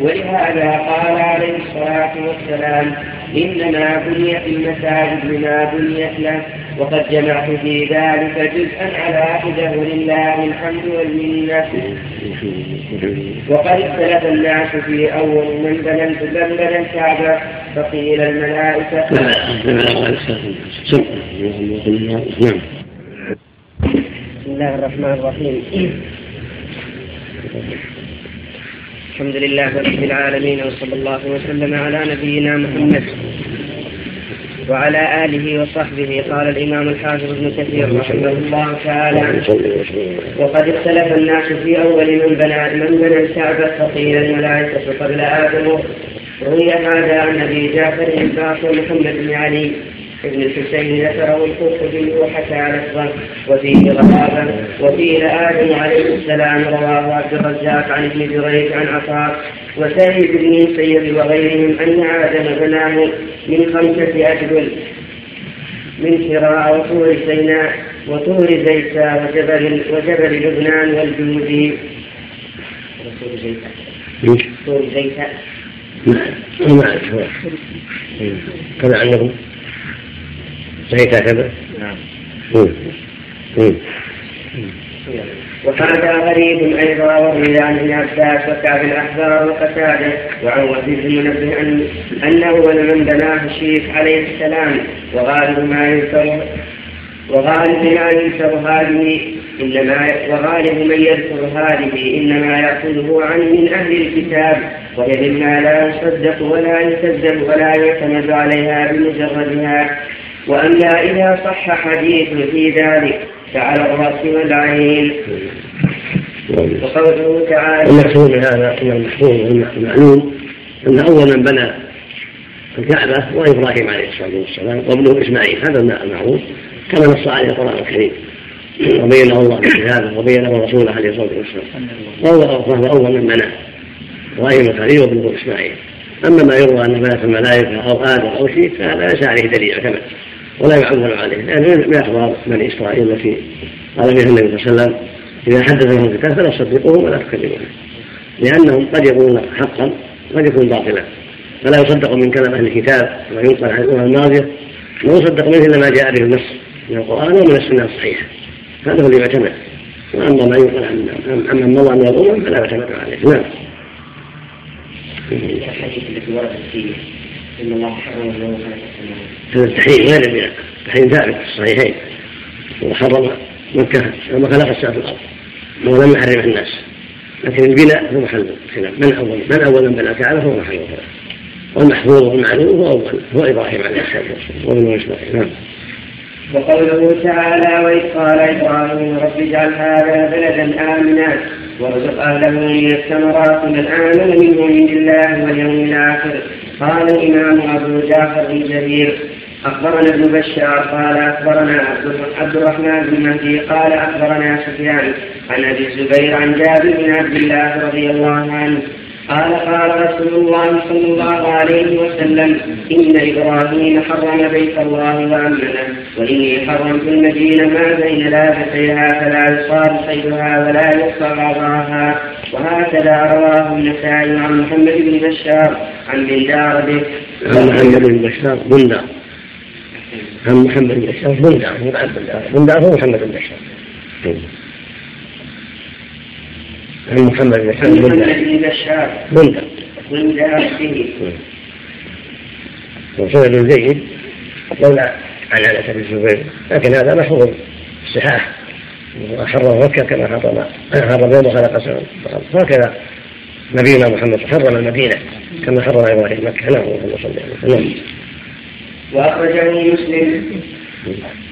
ولهذا قال عليه الصلاة والسلام إنما بنيت المساجد بما بنيت له. وقد جمعت في ذلك جزءا على حده ولله الحمد والمنة. وقد اختلف الناس في أول من بنى من بنى الكعبة فقيل الملائكة بسم الله الرحمن الرحيم. الحمد لله رب العالمين وصلى الله وسلم على نبينا محمد. وعلى آله وصحبه قال الإمام الحافظ ابن كثير رحمه الله تعالى وقد اختلف الناس في أول من بنى من بنى الكعبة فقيل الملائكة قبل آدم روي هذا عن أبي جعفر الباقر محمد بن علي. ابن الحسين ذكره القرطبي وحكى لفظا وفيه غرابة وقيل آدم عليه السلام رواه عبد الرزاق عن ابن جريج عن عطاء. وسعيد بن المسيب وغيرهم أن آدم بناه من خمسة أجبل من حراء وطور سيناء وطور زيتا وجبل وجبل لبنان والجودي طور زيتا. طور زيتا. ما أعرف. كذا عنه صحيح هكذا؟ نعم. وهذا غريب أيضا وروي عن ابن عباس وكعب الأحبار وقتاده وعن وهب بن منبه ان أنه من بناه الشيخ عليه السلام وغالب ما يذكر وغالب ما يذكر هذه إنما وغالب من يذكر هذه إنما يأخذه عن من أهل الكتاب وهي مما لا يصدق ولا يكذب ولا يعتمد عليها بمجردها. وأما إذا صح حديث في ذلك فعلى الرأس والعين وقوله تعالى المقصود من هذا المحفوظ والمعلوم أن أول من بنى الكعبة هو إبراهيم عليه الصلاة والسلام وابنه إسماعيل هذا المعروف. كما نص عليه القرآن الكريم. وبينه الله بكتابه وبينه رسوله عليه الصلاة والسلام. وهو أول من بنى. إبراهيم الخليل وابنه إسماعيل. أما ما يروى أن بنات الملائكة أو آدم أو شيء فهذا ليس عليه دليل يعتمد ولا يعول عليه. لأنه من أخبار بني إسرائيل التي قال فيها النبي صلى الله عليه وسلم إذا حدث لهم الكتاب فلا تصدقوهم ولا تكذبوهم لأنهم قد يقولون حقا قد يكون باطلا. فلا يصدق من كلام أهل الكتاب ما ينقل عن الأمم الماضية لا يصدق منه إلا ما جاء به النص من القرآن ومن السنة الصحيحة. هذا هو اللي يعتمد. وأما ما ينقل عن عمن مضى من الأمم فلا يعتمد عليه. نعم. هذا التحريم غير البناء التحريم ثابت في الصحيحين. وحرم مكة لما خلق السماء في الأرض. ولم يحرمها الناس. لكن البناء هو محل الخلاف. من أول من أول من بنى الكعبة هو محل الخلاف. والمحفوظ والمعلوم هو أول. هو إبراهيم عليه الصلاة والسلام وابنه إسماعيل. نعم. وقوله تعالى وإذ قال إبراهيم رب اجعل هذا بلدا آمنا وارزق أهله من الثمرات من آمن منهم بالله واليوم الآخر. قال الإمام أبو جعفر بن جرير أخبرنا ابن بشار قال أخبرنا عبد الرحمن بن مهدي قال أخبرنا سفيان عن أبي الزبير عن جابر بن عبد الله رضي الله عنه قال قال رسول الله صلى الله عليه وسلم إن إبراهيم حرم بيت الله وأمنه وإني حرمت المدينة ما بين لابتيها فلا يصار صيدها ولا يقطع غضاها وهكذا رواه النسائي عن محمد بن بشار عن بندار به عن محمد بن بشار بندار عن محمد بن بشار بندار بندار هو محمد بن بشار. عن محمد بن بشار بن بشار بندر بندر به. وسند جيد لولا عن انس بن الزبير لكن هذا محفوظ الصحاح. وحرم مكة كما حرم حرم يوم خلق السماء هكذا نبينا محمد حرم المدينة كما حرم إبراهيم مكة. نعم اللهم صل على وسلم وأخرجه مسلم. نعم.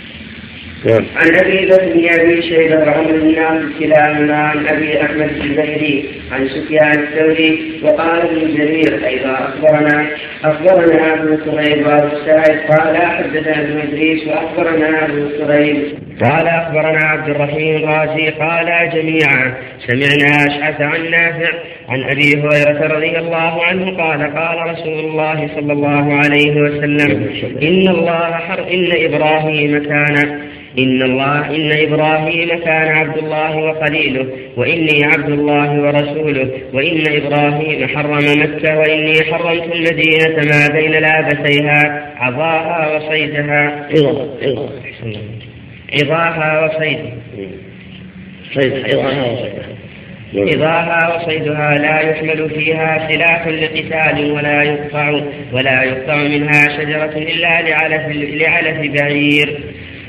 عن أبي بكر بن أبي شيبة وعمر بن عبد كلاهما عن أبي أحمد الزبيري عن سفيان الثوري وقال ابن جرير أيضا أخبرنا أخبرنا أبو كريب وابو سعيد قال حدثنا ابن إدريس وأخبرنا أبو كريب قال أخبرنا عبد الرحيم الرازي قال جميعا سمعنا أشعث عن نافع عن أبي هريرة رضي الله عنه قال قال رسول الله صلى الله عليه وسلم. إن الله حر إن إبراهيم كان إن الله إن إبراهيم كان عبد الله وخليله وإني عبد الله ورسوله وإن إبراهيم حرم مكة وإني حرمت المدينة ما بين لابتيها عظاها وصيدها. عظاها وصيدها. وصيدها عظاها وصيدها لا يحمل فيها سلاح لقتال ولا يقطع ولا يقطع منها شجرة إلا لعلف لعلف بعير.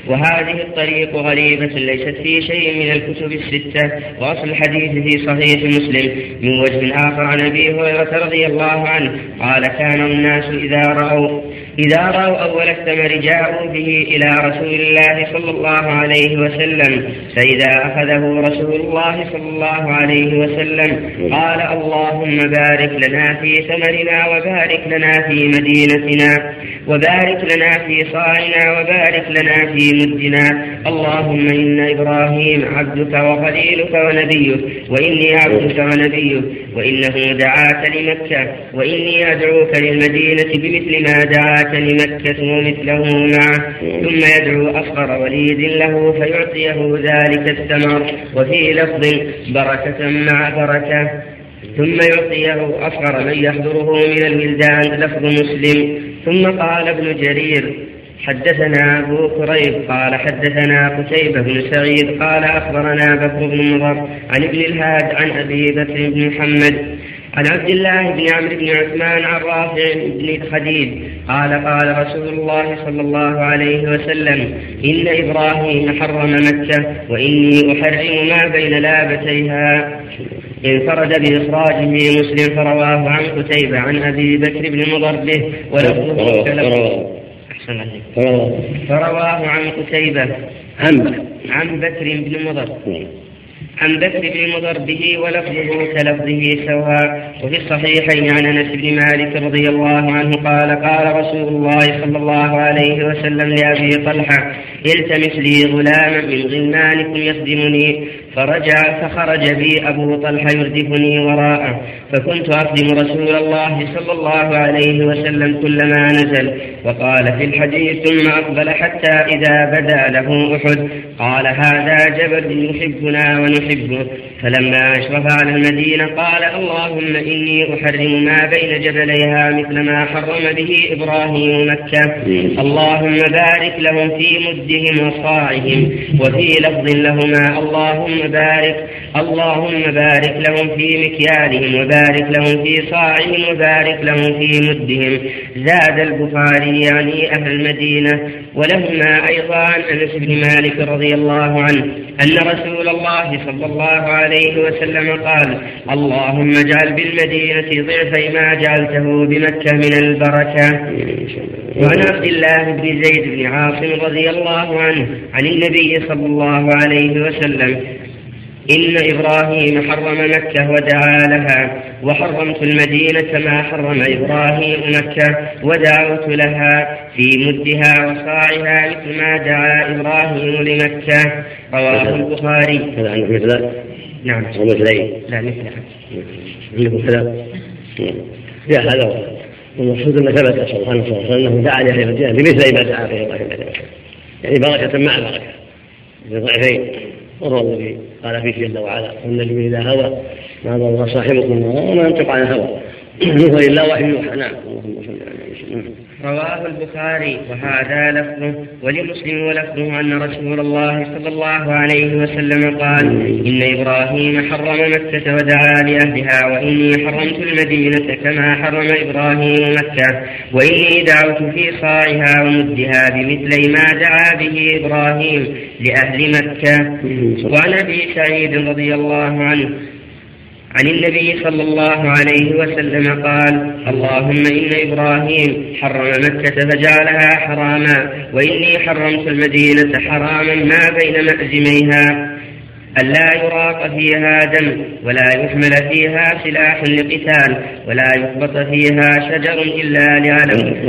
وهذه الطريق غريبة ليست في شيء من الكتب الستة وأصل الحديث في صحيح مسلم. من وجه آخر عن أبي هريرة رضي الله عنه قال كان الناس إذا رأوا إذا رأوا أول الثمر جاءوا به إلى رسول الله صلى الله عليه وسلم فإذا أخذه رسول الله صلى الله عليه وسلم قال اللهم بارك لنا في ثمرنا وبارك لنا في مدينتنا وبارك لنا في صاعنا وبارك لنا في مدنا. اللهم إن إبراهيم عبدك وخليلك ونبيك وإني عبدك ونبيك وإنه دعاك لمكة وإني أدعوك للمدينة بمثل ما دعاك لمكة ومثله معه ثم يدعو أصغر وليد له فيعطيه ذلك الثمر وفي لفظ بركة مع بركة ثم يعطيه أصغر من يحضره من الولدان لفظ مسلم. ثم قال ابن جرير حدثنا أبو كريب قال حدثنا قتيبة بن سعيد قال أخبرنا بكر بن مضر عن ابن الهاد عن أبي بكر بن محمد عن عبد الله بن عمرو بن عثمان عن رافع بن خديج قال قال رسول الله صلى الله عليه وسلم إن إبراهيم حرم مكة وإني أحرم ما بين لابتيها. انفرد بإخراجه مسلم فرواه عن قتيبة عن أبي بكر بن مضر به ولفظه فرواه. عن قتيبة عن عن بكر بن مضر عن بكر بن مضر به ولفظه كلفظه سواء وفي الصحيحين عن أنس بن مالك رضي الله عنه قال قال رسول الله صلى الله عليه وسلم لأبي طلحة التمس لي غلاما من غلمانكم يخدمني فرجع فخرج بي أبو طلحة يردفني وراءه. فكنت اخدم رسول الله صلى الله عليه وسلم كلما نزل. وقال في الحديث ثم أقبل حتى إذا بدا له أحد. قال هذا جبل يحبنا ونحبه. فلما أشرف على المدينة قال اللهم إني أحرم ما بين جبليها مثل ما حرم به إبراهيم مكة. اللهم بارك لهم في مدهم وصاعهم وفي لفظ لهما. اللهم بارك اللهم بارك لهم في مكيالهم وبارك لهم في صاعهم وبارك لهم في مدهم. زاد البخاري يعني أهل المدينة ولهما أيضا أنس بن مالك رضي الله عنه أن رسول الله صلى الله عليه وسلم قال اللهم اجعل بالمدينة ضعفي ما جعلته بمكة من البركة وعن عبد الله بن زيد بن عاصم رضي الله عنه عن النبي صلى الله عليه وسلم إن إبراهيم حرم مكة ودعا لها وحرمت المدينة ما حرم إبراهيم مكة ودعوت لها في مدها وصاعها مثل ما دعا إبراهيم لمكة. رواه البخاري. هذا عندك مثل نعم. ومثلين لا مثلها عندكم كذا جاء هذا؟ والمقصود أنه ثبت سبحانه وتعالى أنه دعا لأهل المدينة بمثل ما دعا به السلام يعني بركة مع بركة. بضعفين وهو الذي قال فيه جل وعلا والنجم اذا هوى ما ضر صاحبكم وما ينطق عن الهوى هو إلا وحي يوحى نعم. اللهم صل على وسلم رواه البخاري وهذا لفظه ولمسلم ولفظه أن رسول الله صلى الله عليه وسلم قال إن إبراهيم حرم مكة ودعا لأهلها وإني حرمت المدينة كما حرم إبراهيم مكة وإني دعوت في صاعها ومدها بمثل ما دعا به إبراهيم لأهل مكة. وعن أبي سعيد رضي الله عنه عن النبي صلى الله عليه وسلم قال اللهم إن إبراهيم حرم مكة فجعلها حراما وإني حرمت المدينة حراما ما بين مأزميها. ألا يراق فيها دم ولا يحمل فيها سلاح لقتال ولا يخبط فيها شجر إلا لعلم.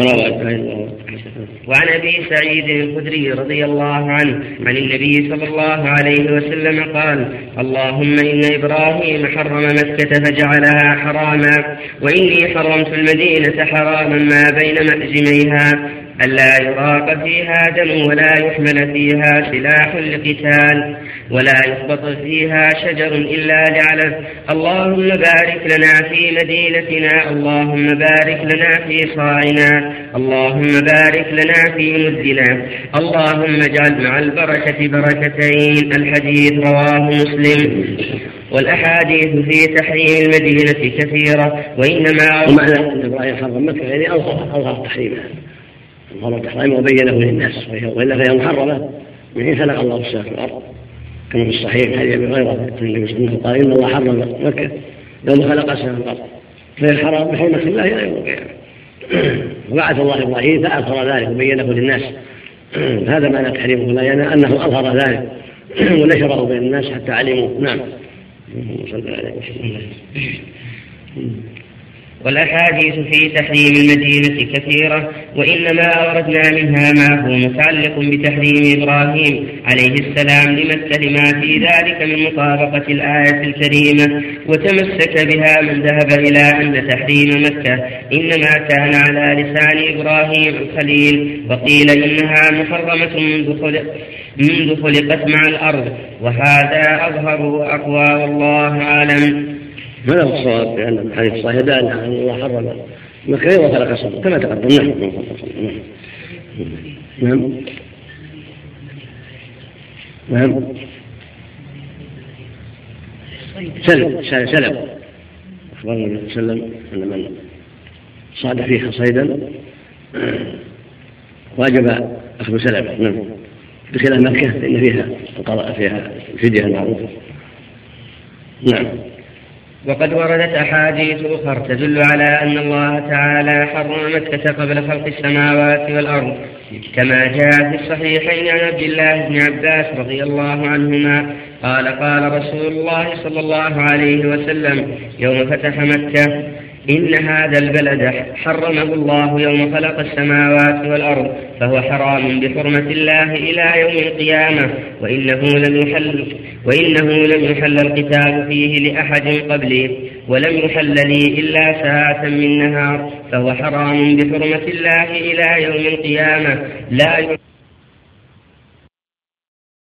وعن أبي سعيد الخدري رضي الله عنه عن النبي صلى الله عليه وسلم قال اللهم إن إبراهيم حرم مكة فجعلها حراما وإني حرمت المدينة حراما ما بين مأزميها. ألا يراق فيها دم ولا يحمل فيها سلاح لقتال ولا يخبط فيها شجر إلا لعلف اللهم بارك لنا في مدينتنا اللهم بارك لنا في صاعنا اللهم بارك لنا في مدنا. اللهم اجعل مع البركة بركتين الحديث رواه مسلم. والأحاديث في تحريم المدينة كثيرة وإنما ومعنى أن إبراهيم حرم مكة يعني أظهر أظهر تحريمها. أظهر التحريم وبينه للناس وإلا فهي محرمة. من حين خلق الله السماء في الأرض كما في الصحيح حديث أبي هريرة النبي صلى الله عليه وسلم قال إن الله حرم مكة يوم خلق السماء في الأرض فهي حرام بحرمة الله إلى يوم القيامة. وبعث الله إبراهيم فأظهر ذلك وبينه للناس. هذا معنى تحريمه لا يعني أنه أظهر ذلك ونشره بين الناس حتى علموا. نعم. صلى الله عليه وسلم. والأحاديث في تحريم المدينة كثيرة وإنما أوردنا منها ما هو متعلق بتحريم إبراهيم عليه السلام لمثل لما في ذلك من مطابقة الآية الكريمة وتمسك بها من ذهب إلى أن تحريم مكة. إنما كان على لسان إبراهيم الخليل وقيل إنها محرمة منذ خلق منذ خلقت مع الأرض وهذا أظهر وأقوى والله أعلم. هو الصواب لأن الحديث الصحيح دال على أن الله حرم مكة وخلق السماء كما تقدم. نعم. نعم. نعم. سلب سلب أخبر النبي صلى الله عليه وسلم أن من صاد فيها صيدا واجب أخذ سلبه نعم. بخلاف مكة فإن فيها القضاء فيها الفدية المعروفة. نعم. وقد وردت أحاديث أخرى تدل على أن الله تعالى حرم مكة قبل خلق السماوات والأرض كما جاء في الصحيحين عن عبد الله بن عباس رضي الله عنهما قال قال رسول الله صلى الله عليه وسلم يوم فتح مكة إن هذا البلد حرمه الله يوم خلق السماوات والأرض فهو حرام بحرمة الله إلى يوم القيامة وإنه لم يحل وإنه لم يحل القتال فيه لأحد قبلي ولم يحل لي إلا ساعة من نهار فهو حرام بحرمة الله إلى يوم القيامة لا